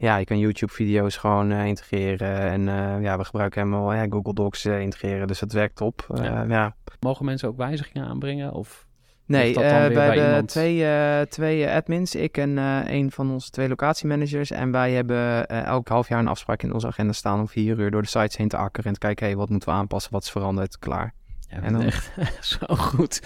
ja, je kan YouTube-video's gewoon eh, integreren. En eh, ja, we gebruiken helemaal ja, Google Docs eh, integreren, dus dat werkt top. Eh, Ja. ja. Mogen mensen ook wijzigingen aanbrengen? Of Nee, bij hebben iemand? twee, twee admins, ik en een van onze twee locatiemanagers. En wij hebben elk half jaar een afspraak in onze agenda staan om vier uur door de sites heen te akkeren en te kijken, hey, wat moeten we aanpassen, wat is veranderd, klaar. Ja, En dan- echt zo goed.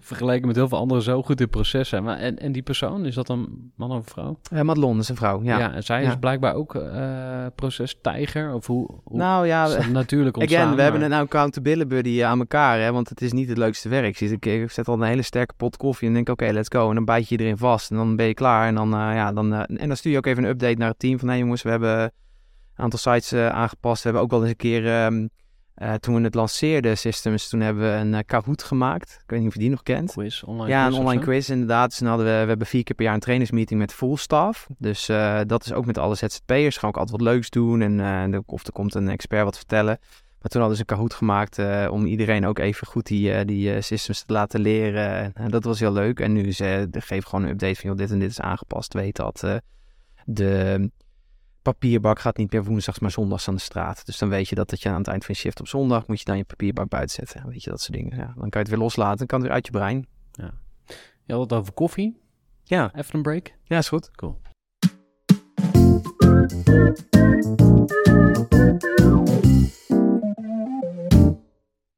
Vergeleken met heel veel anderen zo goed in processen. Maar, en, en die persoon, is dat een man of vrouw? Eh Madelon is een vrouw, ja. Ja, en zij Ja. is blijkbaar ook eh procestijger. Of hoe, hoe nou ja, natuurlijk ontstaan? Again, we hebben een accountability buddy aan elkaar, hè, want het is niet het leukste werk. Ik, ik zet al een hele sterke pot koffie en denk, oké, let's go. En dan bijt je erin vast en dan ben je klaar. En dan, eh, ja, dan, eh, en dan stuur je ook even een update naar het team van, hé jongens, we hebben een aantal sites eh, aangepast. We hebben ook wel eens een keer, ehm, eh, toen we het lanceerden, Systems, toen hebben we een eh, Kahoot gemaakt. Ik weet niet of je die nog kent. quiz, online Ja, een quiz online quiz inderdaad. Dus dan hadden we, we hebben vier keer per jaar een trainersmeeting met full staff. Dus eh, dat is ook met alle ZZP'ers. Gaan ook altijd wat leuks doen. En, of er komt een expert wat vertellen. Maar toen hadden ze een Kahoot gemaakt om iedereen ook even goed die, die systems te laten leren. En, dat was heel leuk. En nu ze geven gewoon een update van joh, dit en dit is aangepast. Weet dat de papierbak gaat niet meer woensdags, maar zondags aan de straat. Dus dan weet je dat, dat je aan het eind van je shift op zondag moet je dan je papierbak buiten zetten. Weet je, dat soort dingen. Ja, dan kan je het weer loslaten. Dan kan het weer uit je brein. Je had het over koffie. Ja, Even een break. ja is goed. Cool.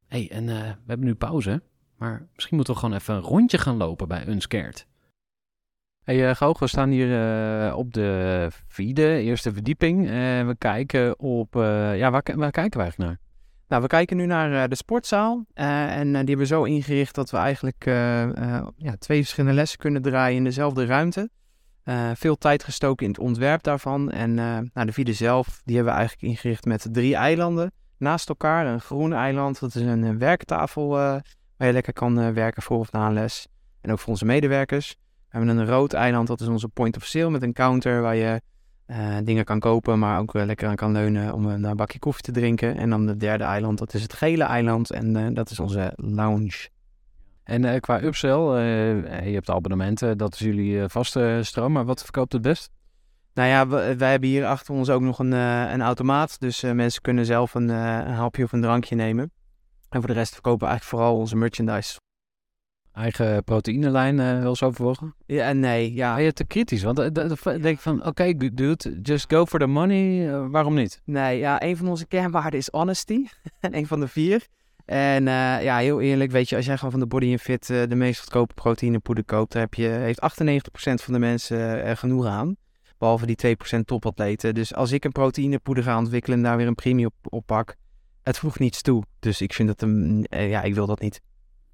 hey, en eh, we hebben nu pauze. Maar misschien moeten we gewoon even een rondje gaan lopen bij Unscared. Hey uh, Goog, we staan hier eh, op de vierde, eerste verdieping. En we kijken op... eh, ja, waar, waar kijken we eigenlijk naar? Nou, we kijken nu naar eh, de sportzaal. eh, en eh, die hebben we zo ingericht dat we eigenlijk eh, eh, ja, twee verschillende lessen kunnen draaien in dezelfde ruimte. Eh, veel tijd gestoken in het ontwerp daarvan. En eh nou, de vierde zelf, die hebben we eigenlijk ingericht met drie eilanden naast elkaar. Een groen eiland, dat is een, eh, werktafel eh, waar je lekker kan eh, werken voor of na een les. En ook voor onze medewerkers. We hebben een rood eiland, dat is onze point of sale met een counter waar je eh, dingen kan kopen, maar ook eh, lekker aan kan leunen om een, een bakje koffie te drinken. En dan de derde eiland, dat is het gele eiland en eh, dat is onze lounge. En qua upsell, je hebt abonnementen, dat is jullie vaste stroom. Maar wat verkoopt het best? Nou ja, we- wij hebben hier achter ons ook nog een, een automaat, dus mensen kunnen zelf een, een hapje of een drankje nemen. En voor de rest verkopen we eigenlijk vooral onze merchandise. Eigen proteïnelijn eh wel eens overwogen? Ja, en nee, ja, Ben je te kritisch? Want eh, dan dan denk ik van, oké dude, just go for the money. Eh, waarom niet? Nee, ja, een van onze kernwaarden is honesty. een van de vier. En ja, heel eerlijk, weet je, als jij gewoon van de Body and Fit de meest goedkope proteïnepoeder koopt, daar heb je, heeft 98% van de mensen er genoeg aan. Behalve die 2% topatleten. Dus als ik een proteïnepoeder ga ontwikkelen en daar weer een premie op, op pak, het voegt niets toe. Dus ik vind dat een, ja, ik wil dat niet.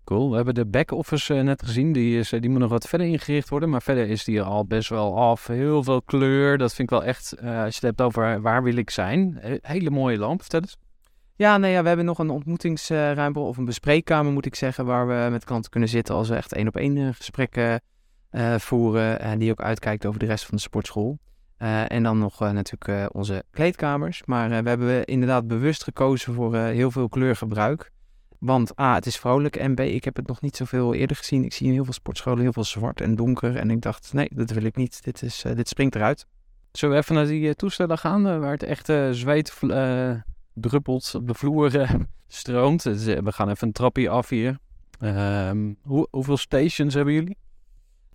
We hebben de back-office eh, net gezien. Die, is, eh, die moet nog wat verder ingericht worden. Maar verder is die al best wel af. Heel veel kleur. Dat vind ik wel echt, eh, als je het hebt over waar wil ik zijn. Hele mooie lamp. Vertel eens. Ja, nee, ja, we hebben nog een ontmoetingsruimte of een bespreekkamer moet ik zeggen, waar we met klanten kunnen zitten als we echt één op één gesprekken voeren en die ook uitkijkt over de rest van de sportschool. En dan nog natuurlijk onze kleedkamers. Maar we hebben inderdaad bewust gekozen voor heel veel kleurgebruik. Want A, het is vrolijk en B, ik heb het nog niet zoveel eerder gezien. Ik zie in heel veel sportscholen heel veel zwart en donker. En ik dacht, nee, dat wil ik niet. Dit, is, eh, dit springt eruit. Zullen we even naar die eh, toestellen gaan, eh, waar het echt zweet druppelt op de vloer stroomt. Dus, we gaan even een trapje af hier. Ehm, hoe, hoeveel stations hebben jullie?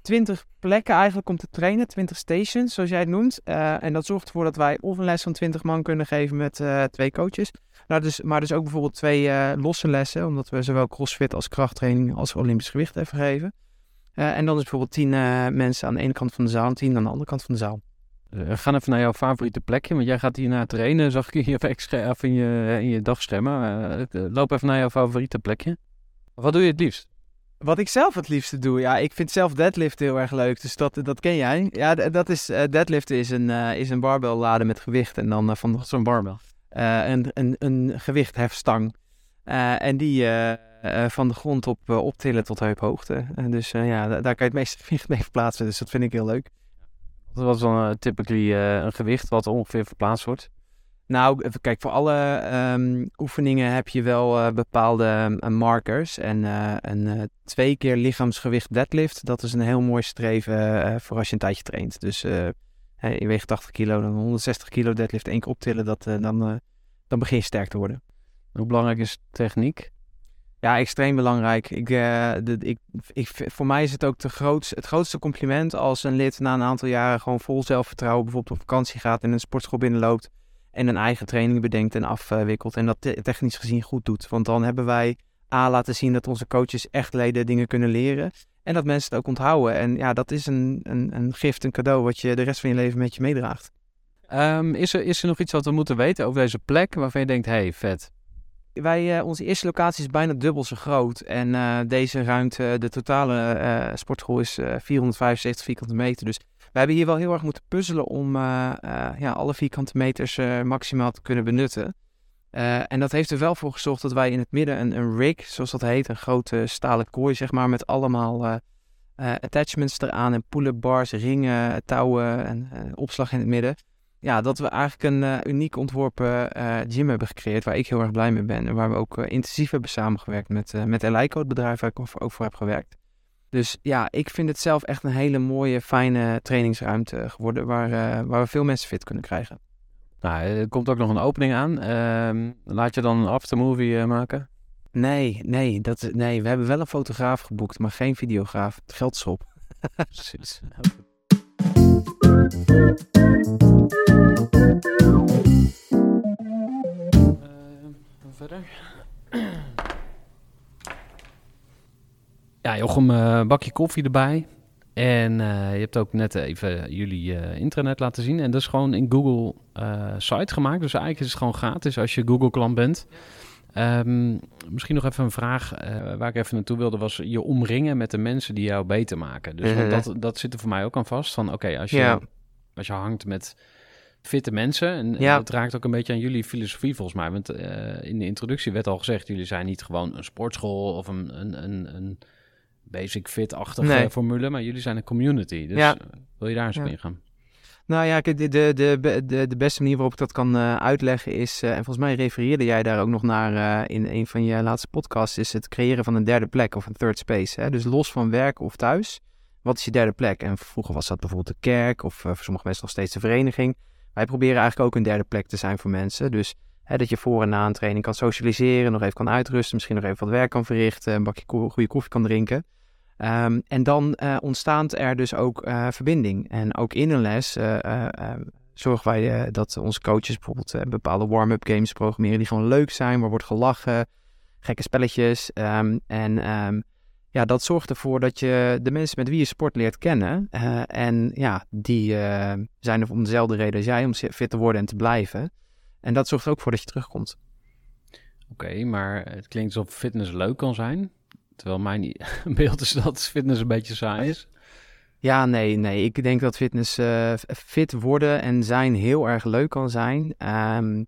20 plekken eigenlijk om te trainen, 20 stations zoals jij het noemt. Eh, en dat zorgt ervoor dat wij of een les van 20 man kunnen geven met eh, twee coaches. Nou, dus, maar dus ook bijvoorbeeld twee eh, losse lessen, omdat we zowel crossfit als krachttraining als olympisch gewicht even geven. En dan is bijvoorbeeld 10 eh, mensen aan de ene kant van de zaal en 10 aan de andere kant van de zaal. We gaan even naar jouw favoriete plekje, want jij gaat hier naar trainen, zag ik in je, in je, in je dagschermen. Eh, loop even naar jouw favoriete plekje. Wat doe je het liefst? Wat ik zelf het liefste doe, ja, ik vind zelf deadliften heel erg leuk, dus dat, dat ken jij. Ja, dat is, eh, deadliften is een, eh, is een barbell laden met gewicht en dan eh, van Zo'n barbel. een, een, een gewichthefstang. En die van de grond op optillen tot heuphoogte. Dus ja, da- daar kan je het meeste gewicht mee verplaatsen. Dus dat vind ik heel leuk. Wat is dan uh, typically een gewicht wat ongeveer verplaatst wordt? Nou, kijk, voor alle ehm, oefeningen heb je wel eh, bepaalde eh, markers. En eh, een twee keer lichaamsgewicht deadlift, dat is een heel mooi streven voor als je een tijdje traint. Dus je weegt 80 kilo, dan 160 kilo deadlift één keer optillen, dat, dan, dan begin je sterk te worden. Hoe belangrijk is techniek? Ja, extreem belangrijk. Ik, de, ik, ik, voor mij is het ook de het grootste compliment als een lid na een aantal jaren gewoon vol zelfvertrouwen bijvoorbeeld op vakantie gaat en een sportschool binnenloopt en een eigen training bedenkt en afwikkelt en dat te- technisch gezien goed doet. Want dan hebben wij A laten zien dat onze coaches echt leden dingen kunnen leren en dat mensen het ook onthouden. En ja, dat is een, een, een gift, een cadeau wat je de rest van je leven met je meedraagt. Ehm, is, er, is er nog iets wat we moeten weten over deze plek waarvan je denkt, hey, vet. Wij, eh, onze eerste locatie is bijna dubbel zo groot. En eh, deze ruimte, de totale eh, sportschool is eh, 475 vierkante meter. Dus we hebben hier wel heel erg moeten puzzelen om eh, eh, ja, alle vierkante meters eh, maximaal te kunnen benutten. En dat heeft er wel voor gezorgd dat wij in het midden een, een rig, zoals dat heet, een grote stalen kooi, zeg maar, met allemaal attachments eraan en pull-up bars, ringen, touwen en opslag in het midden ja, dat we eigenlijk een uniek ontworpen gym hebben gecreëerd waar ik heel erg blij mee ben. En waar we ook intensief hebben samengewerkt met, met Eleiko, het bedrijf waar ik ook voor heb gewerkt. Dus ja, ik vind het zelf echt een hele mooie, fijne trainingsruimte geworden waar, uh, waar we veel mensen fit kunnen krijgen. Nou, er komt ook nog een opening aan. Ehm, laat je dan een aftermovie uh, maken? Nee, nee, dat, nee, we hebben wel een fotograaf geboekt, maar geen videograaf. Het geld is op. Precies. verder. Ja, Jochem, uh, bakje koffie erbij. En uh, je hebt ook net even jullie uh, intranet laten zien. En dat is gewoon in Google uh, site gemaakt. Dus eigenlijk is het gewoon gratis als je Google klant bent. Ehm, misschien nog even een vraag eh, waar ik even naartoe wilde, was je omringen met de mensen die jou beter maken. Dus Mhm. dat, dat zit er voor mij ook aan vast. Van oké, als, je, Ja. als je hangt met fitte mensen, en, en Ja. het raakt ook een beetje aan jullie filosofie volgens mij. Want eh, in de introductie werd al gezegd, jullie zijn niet gewoon een sportschool of een, een, een, een basic fit-achtige Nee. formule, maar jullie zijn een community. Dus Ja. eh, wil je daar eens Ja. ingaan? Nou ja, de, de, de, de, beste manier waarop ik dat kan eh, uitleggen is, eh, en volgens mij refereerde jij daar ook nog naar in een van je laatste podcasts, is het creëren van een derde plek of een third space. Hè? Dus los van werk of thuis, wat is je derde plek? En vroeger was dat bijvoorbeeld de kerk of voor sommige mensen nog steeds de vereniging. Wij proberen eigenlijk ook een derde plek te zijn voor mensen. Dus hè, dat je voor en na een training kan socialiseren, nog even kan uitrusten, misschien nog even wat werk kan verrichten, een bakje goede koffie kan drinken. Ehm, en dan eh, ontstaat er dus ook eh, verbinding. En ook in een les eh, eh, eh, zorgen wij dat onze coaches bijvoorbeeld bepaalde warm-up games programmeren die gewoon leuk zijn, waar wordt gelachen, gekke spelletjes. ehm, en ehm, ja, dat zorgt ervoor dat je de mensen met wie je sport leert kennen. en ja, die zijn er om dezelfde reden als jij, om fit te worden en te blijven. En dat zorgt er ook voor dat je terugkomt. Oké, maar het klinkt alsof fitness leuk kan zijn. Terwijl mijn beeld is dat fitness een beetje saai is. Ja, nee, nee. Ik denk dat fitness eh, fit worden en zijn heel erg leuk kan zijn. ehm,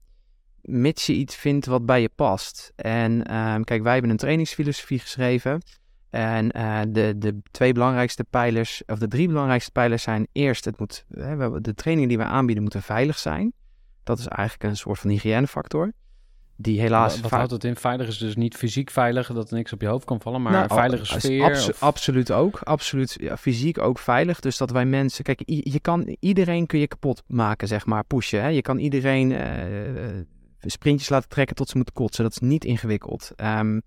mits je iets vindt wat bij je past. En ehm, kijk, wij hebben een trainingsfilosofie geschreven. En eh, de, de twee belangrijkste pijlers, of de drie belangrijkste pijlers zijn eerst, het moet, de trainingen die we aanbieden moeten veilig zijn. Dat is eigenlijk een soort van hygiënefactor. Die helaas Wat, houdt het in? Veilig is dus niet fysiek veilig, dat er niks op je hoofd kan vallen, maar Nou, veilige sfeer. abso- of- Absoluut ook. Absoluut. Ja, fysiek ook veilig. Dus dat wij mensen. Kijk, je kan, iedereen kun je kapot maken, zeg maar. Pushen. Hè? Je kan iedereen eh, eh, sprintjes laten trekken tot ze moeten kotsen. Dat is niet ingewikkeld. Ehm,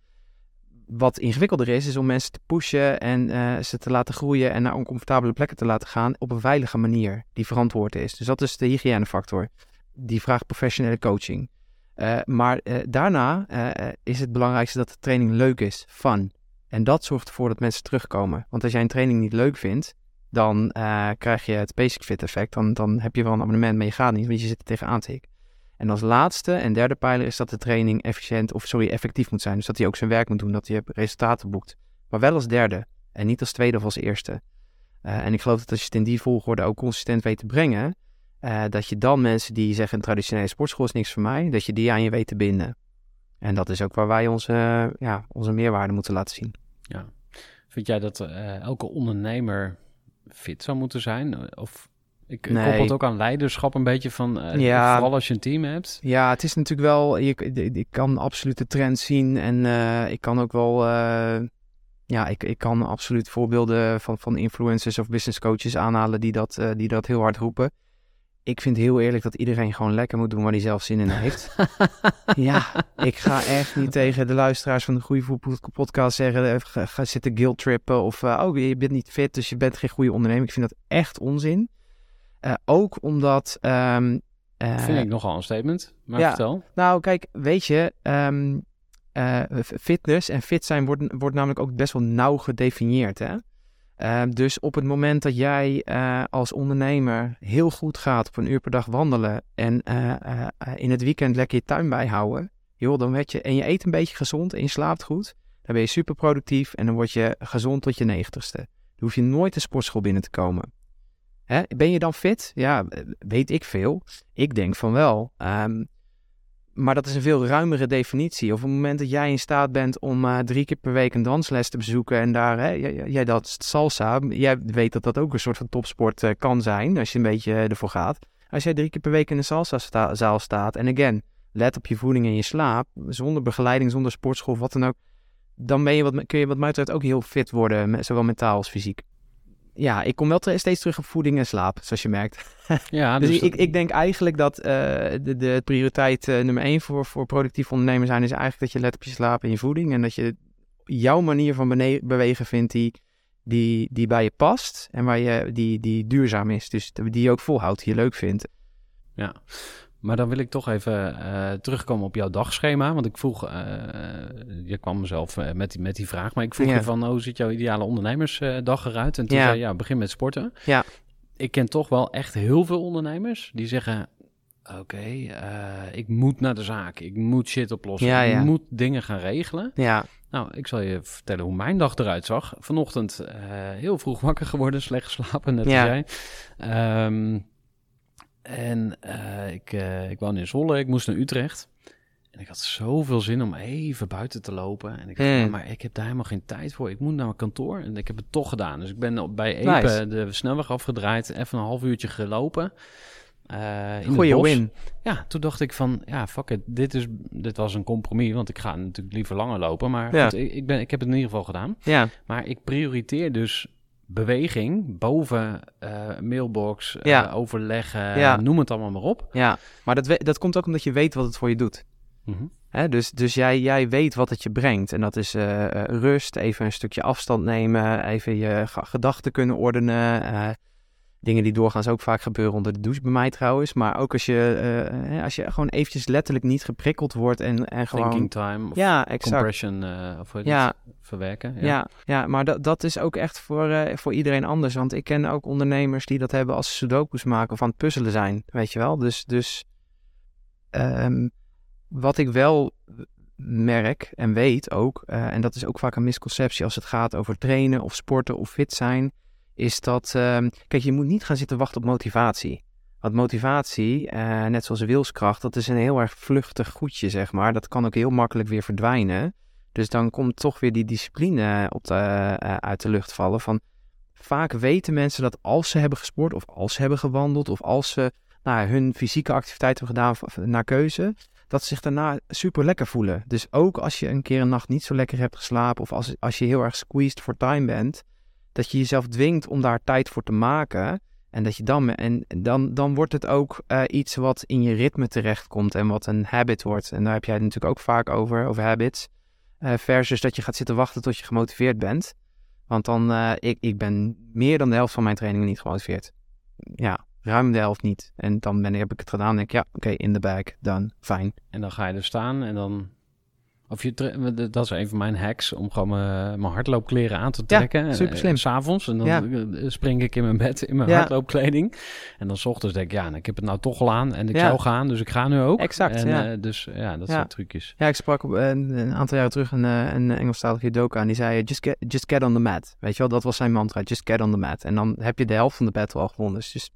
wat ingewikkelder is, is om mensen te pushen en eh, ze te laten groeien en naar oncomfortabele plekken te laten gaan op een veilige manier die verantwoord is. Dus dat is de hygiënefactor. Die vraagt professionele coaching. Eh, maar eh, daarna eh, is het belangrijkste dat de training leuk is, fun. En dat zorgt ervoor dat mensen terugkomen. Want als jij een training niet leuk vindt, dan krijg je het basic fit effect. Dan, dan heb je wel een abonnement, maar je gaat niet, want je zit er tegenaan te hikken. En als laatste en derde pijler is dat de training efficiënt, of sorry, effectief moet zijn. Dus dat hij ook zijn werk moet doen, dat hij resultaten boekt. Maar wel als derde en niet als tweede of als eerste. En ik geloof dat als je het in die volgorde ook consistent weet te brengen, eh, dat je dan mensen die zeggen een traditionele sportschool is niks voor mij, dat je die aan je weet te binden. En dat is ook waar wij onze, eh, ja, onze meerwaarde moeten laten zien. Ja. Vind jij dat eh, elke ondernemer fit zou moeten zijn? Of ik ik Nee. koppel het ook aan leiderschap een beetje van, Ja. vooral als je een team hebt. Ja, het is natuurlijk wel, je, ik kan absoluut de trend zien en ik kan ook wel, ja, ik, ik kan absoluut voorbeelden van, van influencers of business coaches aanhalen die dat, die dat heel hard roepen. Ik vind heel eerlijk dat iedereen gewoon lekker moet doen waar hij zelf zin in heeft. ja, ik ga echt niet tegen de luisteraars van de Goede Voet podcast zeggen, eh, ga, ga zitten guilt trippen of, eh, oh, je bent niet fit, dus je bent geen goede ondernemer. Ik vind dat echt onzin. Eh, ook omdat... eh, Vind ik nogal een statement, maar ja. vertel. nou, kijk, weet je, ehm, eh, fitness en fit zijn wordt, wordt namelijk ook best wel nauw gedefinieerd. Hè? Ehm, dus op het moment dat jij eh, als ondernemer heel goed gaat op een uur per dag wandelen en eh, eh, in het weekend lekker je tuin bijhouden, joh, dan werd je, en je eet een beetje gezond en je slaapt goed, dan ben je super productief en dan word je gezond tot je negentigste. Dan hoef je nooit de sportschool binnen te komen. Hè? Ben je dan fit? Ja, weet ik veel. Ik denk van wel. Ehm, maar dat is een veel ruimere definitie. Op het moment dat jij in staat bent om eh, drie keer per week een dansles te bezoeken en daar, hè, jij, dat salsa, jij weet dat dat ook een soort van topsport eh, kan zijn als je een beetje eh, ervoor gaat. Als jij drie keer per week in een salsa-zaal staat en again, let op je voeding en je slaap, zonder begeleiding, zonder sportschool wat dan ook, dan ben je wat, kun je wat mij betreft ook heel fit worden, zowel mentaal als fysiek. Ja, ik kom wel te- steeds terug op voeding en slaap, zoals je merkt. Ja, Dus, dus ik, ik denk eigenlijk dat eh, de, de prioriteit eh, nummer één voor, voor productief ondernemer zijn... is eigenlijk dat je let op je slaap en je voeding... en dat je jouw manier van bewegen vindt die, die, die bij je past... en waar je, die, die duurzaam is. Dus die je ook volhoudt, die je leuk vindt. Ja, maar dan wil ik toch even eh, terugkomen op jouw dagschema. Want ik vroeg, eh, je kwam mezelf eh, met, die, met die vraag, maar ik vroeg Ja. je van, oh, hoe ziet jouw ideale ondernemersdag eruit? En toen Ja. zei je, ja, begin met sporten. Ja. Ik ken toch wel echt heel veel ondernemers die zeggen, oké, ik moet naar de zaak. Ik moet shit oplossen. Ja. Ik moet dingen gaan regelen. Ja, Nou, ik zal je vertellen hoe mijn dag eruit zag. Vanochtend heel vroeg wakker geworden, slecht geslapen, net Ja. als jij. Ehm, en eh, ik, eh, ik woon in Zwolle, ik moest naar Utrecht. En ik had zoveel zin om even buiten te lopen. En ik dacht, Hmm. maar ik heb daar helemaal geen tijd voor. Ik moet naar mijn kantoor. En ik heb het toch gedaan. Dus ik ben bij Epe Nice. de snelweg afgedraaid. Even een half uurtje gelopen. In het goeie bos. win. Ja, toen dacht ik van, ja, fuck it. Dit, is, dit was een compromis. Want ik ga natuurlijk liever langer lopen. Maar Ja. goed, ik, ik, ben, ik heb het in ieder geval gedaan. Ja, Maar ik prioriteer dus beweging boven eh, mailbox, eh, overleggen, Ja. noem het allemaal maar op. ja. Maar dat, dat komt ook omdat je weet wat het voor je doet. Mhm. Hè, dus dus jij, jij weet wat het je brengt. En dat is eh, rust, even een stukje afstand nemen, even je ge- gedachten kunnen ordenen. Dingen die doorgaans ook vaak gebeuren onder de douche bij mij trouwens. Maar ook als je, eh, eh, als je gewoon eventjes letterlijk niet geprikkeld wordt en, en gewoon... Thinking time of ja, exact. compression eh, of Ja, het? verwerken. Ja, ja, maar dat, dat is ook echt voor, voor iedereen anders. Want ik ken ook ondernemers die dat hebben als ze sudokus maken of aan het puzzelen zijn, weet je wel. Dus, dus ehm, wat ik wel merk en weet ook, en dat is ook vaak een misconceptie als het gaat over trainen of sporten of fit zijn, is dat, ehm, kijk, je moet niet gaan zitten wachten op motivatie. Want motivatie, eh, net zoals wilskracht, dat is een heel erg vluchtig goedje, zeg maar. Dat kan ook heel makkelijk weer verdwijnen. Dus dan komt toch weer die discipline op de, eh, uit de lucht vallen. Van, vaak weten mensen dat als ze hebben gesport of als ze hebben gewandeld of als ze nou, hun fysieke activiteit hebben gedaan naar keuze, dat ze zich daarna super lekker voelen. Dus ook als je een keer een nacht niet zo lekker hebt geslapen of als, als je heel erg squeezed for time bent, dat je jezelf dwingt om daar tijd voor te maken. En dat je dan, en dan, dan wordt het ook eh, iets wat in je ritme terechtkomt en wat een habit wordt. En daar heb jij het natuurlijk ook vaak over, over habits. Eh, versus dat je gaat zitten wachten tot je gemotiveerd bent. Want dan, eh, ik, ik ben meer dan de helft van mijn trainingen niet gemotiveerd. Ja, ruim de helft niet. En dan ben, heb ik het gedaan en denk ik, ja, oké, in de bag, dan fijn. En dan ga je er staan en dan... Of je dat is een van mijn hacks, om gewoon mijn, mijn hardloopkleren aan te Ja, trekken. super slim. S S'avonds. En dan Ja. eh, spring ik in mijn bed in mijn Ja. hardloopkleding. En dan 's ochtends denk ik, ja, nou, ik heb het nou toch al aan. En ik Ja. zou gaan, dus ik ga nu ook. Exact, en, ja. eh, dus ja, dat Ja. zijn trucjes. Ja, ik sprak op, een, een aantal jaren terug een, eh, een Engelstalige judoka en die zei, just get, just get on the mat. Weet je wel, dat was zijn mantra, just get on the mat. En dan heb je de helft van de battle al gewonnen. Dus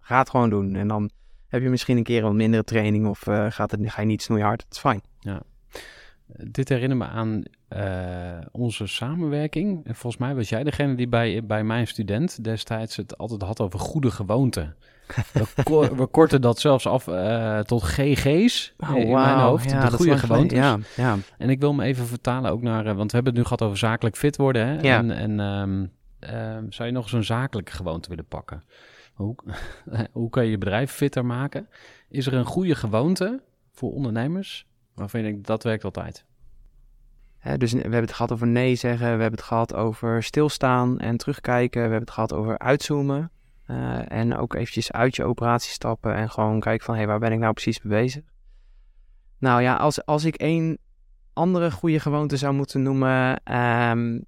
ga het gewoon doen. En dan heb je misschien een keer een mindere training of eh, gaat het, ga je niet snoeihard. Het is fijn. Dit herinnert me aan eh, onze samenwerking. En volgens mij was jij degene die bij, bij mijn student destijds het altijd had over goede gewoonten. We, ko- we korten dat zelfs af eh, tot GG's in mijn hoofd. de goede gewoontes. Ja, ja. En ik wil me even vertalen ook naar, eh, want we hebben het nu gehad over zakelijk fit worden. Hè? Ja. En, en ehm, ehm, zou je nog zo'n zakelijke gewoonte willen pakken? Hoe, hoe kan je je bedrijf fitter maken? Is er een goede gewoonte voor ondernemers waarvan je denkt dat werkt altijd? Dus we hebben het gehad over nee zeggen, we hebben het gehad over stilstaan en terugkijken. We hebben het gehad over uitzoomen. eh, en ook eventjes uit je operatie stappen en gewoon kijken van, hé, hey, waar ben ik nou precies mee bezig? Nou ja, als, als ik één andere goede gewoonte zou moeten noemen ehm,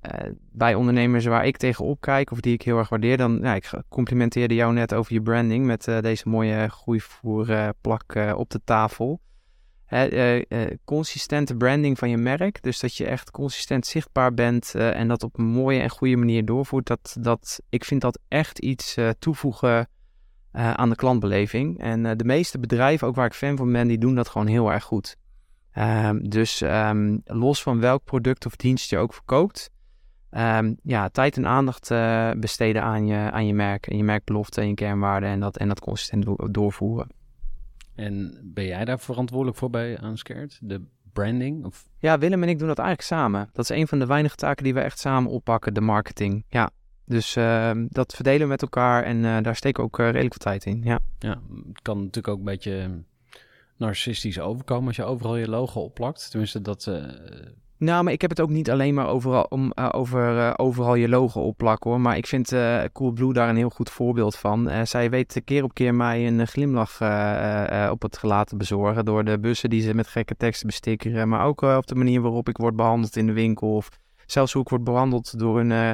eh, bij ondernemers waar ik tegenop kijk of die ik heel erg waardeer, dan, ja, ik complimenteerde jou net over je branding met eh, deze mooie groeivoerplak op de tafel. Eh, eh, consistente branding van je merk. Dus dat je echt consistent zichtbaar bent eh, en dat op een mooie en goede manier doorvoert. Dat, dat, ik vind dat echt iets toevoegen aan de klantbeleving. En de meeste bedrijven, ook waar ik fan van ben, die doen dat gewoon heel erg goed. Ehm, dus ehm, los van welk product of dienst je ook verkoopt. ehm, ja, tijd en aandacht besteden aan je, aan je merk en je merkbelofte en je kernwaarden en dat, en dat consistent do- doorvoeren. En ben jij daar verantwoordelijk voor bij Unscared? De branding? Of Ja, Willem en ik doen dat eigenlijk samen. Dat is een van de weinige taken die we echt samen oppakken, de marketing. Ja, dus ehm, dat verdelen we met elkaar en eh, daar steken we ook eh, redelijk veel tijd in. Ja. ja, het kan natuurlijk ook een beetje narcistisch overkomen als je overal je logo opplakt. Tenminste, dat... Nou, maar ik heb het ook niet alleen maar overal, om, eh, over eh, overal je logo opplakken hoor. Maar ik vind eh Coolblue daar een heel goed voorbeeld van. Zij weet keer op keer mij een glimlach op het gelaat te bezorgen. Door de bussen die ze met gekke teksten bestikkeren. Maar ook op de manier waarop ik word behandeld in de winkel. Of zelfs hoe ik word behandeld door eh,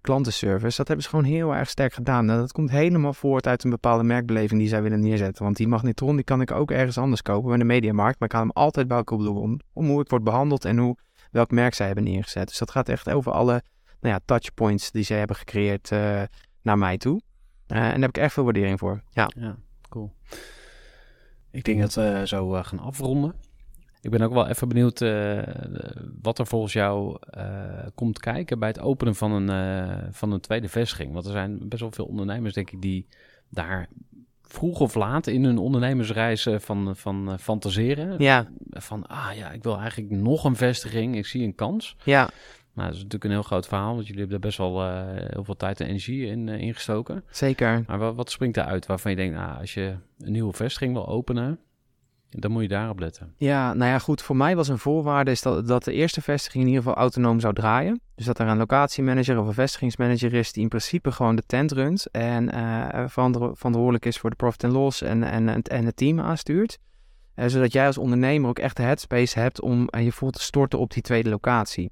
klantenservice. Dat hebben ze gewoon heel erg sterk gedaan. Nou, dat komt helemaal voort uit een bepaalde merkbeleving die zij willen neerzetten. Want die magnetron die kan ik ook ergens anders kopen bij de mediamarkt. Maar ik kan hem altijd bij opdoen om, om hoe ik word behandeld en hoe, welk merk zij hebben neergezet. Dus dat gaat echt over alle nou ja, touchpoints die zij hebben gecreëerd uh, naar mij toe. Uh, en daar heb ik echt veel waardering voor. Ja, ja cool. Ik denk dat we zo uh, gaan afronden. Ik ben ook wel even benieuwd wat er volgens jou komt kijken bij het openen van een, van een tweede vestiging. Want er zijn best wel veel ondernemers, denk ik, die daar vroeg of laat in hun ondernemersreis van, van fantaseren. Ja. Van, ah ja, ik wil eigenlijk nog een vestiging, ik zie een kans. Ja. Nou, dat is natuurlijk een heel groot verhaal, want jullie hebben er best wel heel veel tijd en energie in ingestoken. Zeker. Maar wat, wat springt eruit waarvan je denkt, nou, als je een nieuwe vestiging wil openen, dan moet je daarop letten. Ja, nou ja, goed. Voor mij was een voorwaarde is dat, dat de eerste vestiging in ieder geval autonoom zou draaien. Dus dat er een locatiemanager of een vestigingsmanager is die in principe gewoon de tent runt en uh, verantwoordelijk is voor de profit and loss en, en, en, en het team aanstuurt. Uh, zodat jij als ondernemer ook echt de headspace hebt om uh, je vol te storten op die tweede locatie.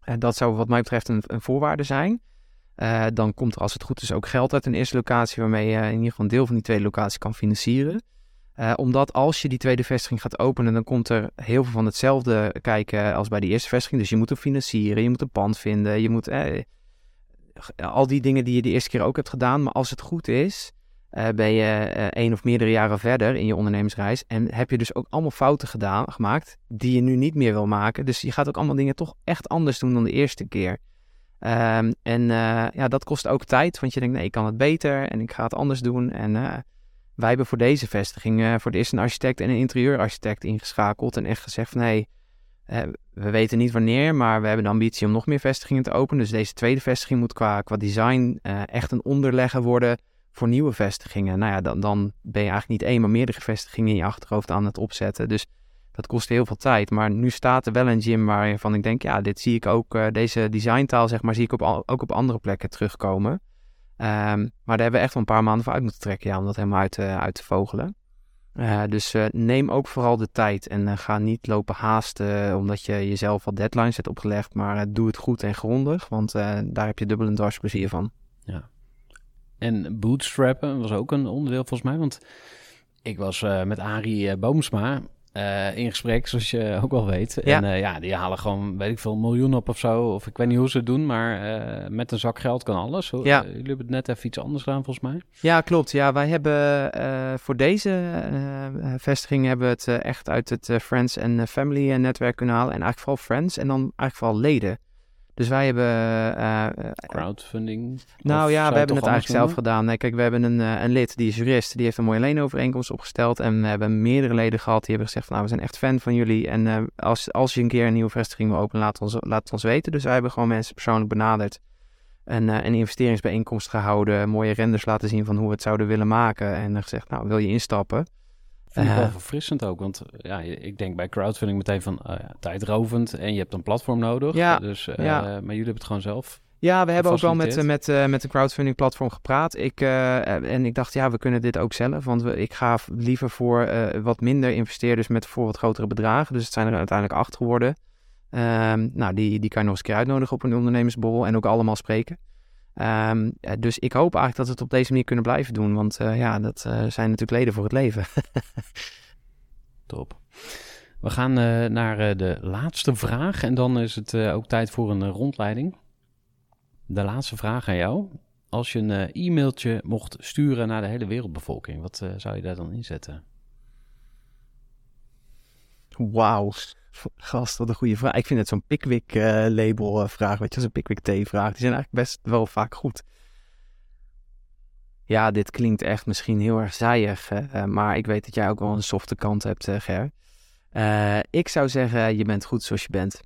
En dat zou wat mij betreft een, een voorwaarde zijn. dan komt er als het goed is ook geld uit een eerste locatie waarmee je in ieder geval een deel van die tweede locatie kan financieren. Uh, omdat als je die tweede vestiging gaat openen, dan komt er heel veel van hetzelfde kijken als bij die eerste vestiging. Dus je moet hem financieren, je moet een pand vinden, je moet eh, al die dingen die je de eerste keer ook hebt gedaan. Maar als het goed is, uh, ben je uh, één of meerdere jaren verder in je ondernemersreis. En heb je dus ook allemaal fouten gedaan, gemaakt die je nu niet meer wil maken. Dus je gaat ook allemaal dingen toch echt anders doen dan de eerste keer. Um, en ja, dat kost ook tijd, want je denkt nee, ik kan het beter en ik ga het anders doen. En wij hebben voor deze vestiging uh, voor de eerste een architect en een interieurarchitect ingeschakeld. En echt gezegd van hé, hey, we weten niet wanneer, maar we hebben de ambitie om nog meer vestigingen te openen. Dus deze tweede vestiging moet qua, qua design uh, echt een onderlegger worden voor nieuwe vestigingen. Nou ja, dan, dan ben je eigenlijk niet één, maar meerdere vestigingen in je achterhoofd aan het opzetten. Dus dat kost heel veel tijd. Maar nu staat er wel een gym waarvan ik denk, ja, dit zie ik ook, deze designtaal zeg maar, zie ik op, ook op andere plekken terugkomen. Um, maar daar hebben we echt wel een paar maanden voor uit moeten trekken ja, om dat helemaal uit, uit te vogelen. Uh, dus uh, neem ook vooral de tijd en ga niet lopen haasten omdat je jezelf al deadlines hebt opgelegd. Maar doe het goed en grondig, want daar heb je dubbel en dwars plezier van. Ja. En bootstrappen was ook een onderdeel volgens mij, want ik was met Arie Boomsma uh, in gesprek, zoals je ook wel weet. Ja. En uh, ja, die halen gewoon, weet ik veel, miljoen op of zo. Of ik weet niet hoe ze het doen, maar uh, met een zak geld kan alles. Ja. jullie hebben het net even iets anders gedaan, volgens mij. Ja, klopt. Ja, wij hebben voor deze vestiging hebben we het echt uit het Friends en Family netwerk kunnen halen. En eigenlijk vooral Friends en dan eigenlijk vooral leden. Dus wij hebben... Uh, Crowdfunding? Nou ja, we hebben het eigenlijk zelf gedaan. Nee, kijk, we hebben een, uh, een lid, die is jurist, die heeft een mooie leenovereenkomst opgesteld. En we hebben meerdere leden gehad die hebben gezegd van, nou, we zijn echt fan van jullie. En uh, als, als je een keer een nieuwe vestiging wil openen, laat, ons, laat het ons weten. Dus wij hebben gewoon mensen persoonlijk benaderd. En een investeringsbijeenkomst gehouden, mooie renders laten zien van hoe we het zouden willen maken. En gezegd, nou, wil je instappen? Vind ik wel verfrissend ook, want ja, ik denk bij crowdfunding meteen van uh, tijdrovend en je hebt een platform nodig. Ja, dus, uh, ja. Maar jullie hebben het gewoon zelf. Ja, we hebben ook wel met, met, uh, met de crowdfunding platform gepraat. Ik, en ik dacht, ja, we kunnen dit ook zelf. Want we, ik ga liever voor wat minder investeerders met voor wat grotere bedragen. Dus het zijn er uiteindelijk acht geworden. Um, nou, die, die kan je nog eens een keer uitnodigen op een ondernemersborrel en ook allemaal spreken. Um, dus ik hoop eigenlijk dat we het op deze manier kunnen blijven doen. Want uh, ja, dat uh, zijn natuurlijk leden voor het leven. Top. We gaan naar de laatste vraag. En dan is het ook tijd voor een rondleiding. De laatste vraag aan jou. Als je een e-mailtje mocht sturen naar de hele wereldbevolking, wat zou je daar dan inzetten? Wauw. Gast, wat een goede vraag. Ik vind het zo'n Pickwick-label uh, vraag, weet je, zo'n Pickwick-thee-vraag. Die zijn eigenlijk best wel vaak goed. Ja, dit klinkt echt misschien heel erg zijig, uh, maar ik weet dat jij ook wel een softe kant hebt, Ger. ik zou zeggen, je bent goed zoals je bent.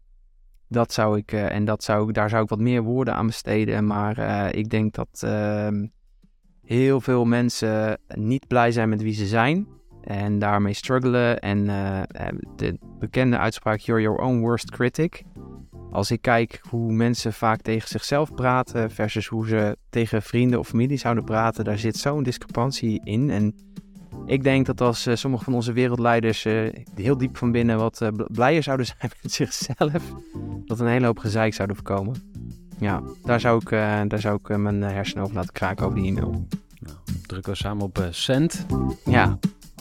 Dat zou ik, en dat zou, daar zou ik wat meer woorden aan besteden, maar ik denk dat ehm, heel veel mensen niet blij zijn met wie ze zijn en daarmee struggelen. En uh, de bekende uitspraak: You're your own worst critic. Als ik kijk hoe mensen vaak tegen zichzelf praten versus hoe ze tegen vrienden of familie zouden praten, daar zit zo'n discrepantie in. En ik denk dat als uh, sommige van onze wereldleiders uh, heel diep van binnen wat blijer zouden zijn met zichzelf, dat een hele hoop gezeik zouden voorkomen. Ja, daar zou ik, eh, daar zou ik eh, mijn hersenen over laten kraken over die e-mail. Nou, drukken we samen op eh, send. Ja,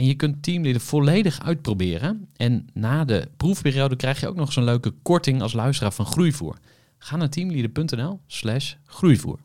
En je kunt Teamleader volledig uitproberen. En na de proefperiode krijg je ook nog zo'n leuke korting als luisteraar van Groeivoer. Ga naar teamleader.nl slash groeivoer.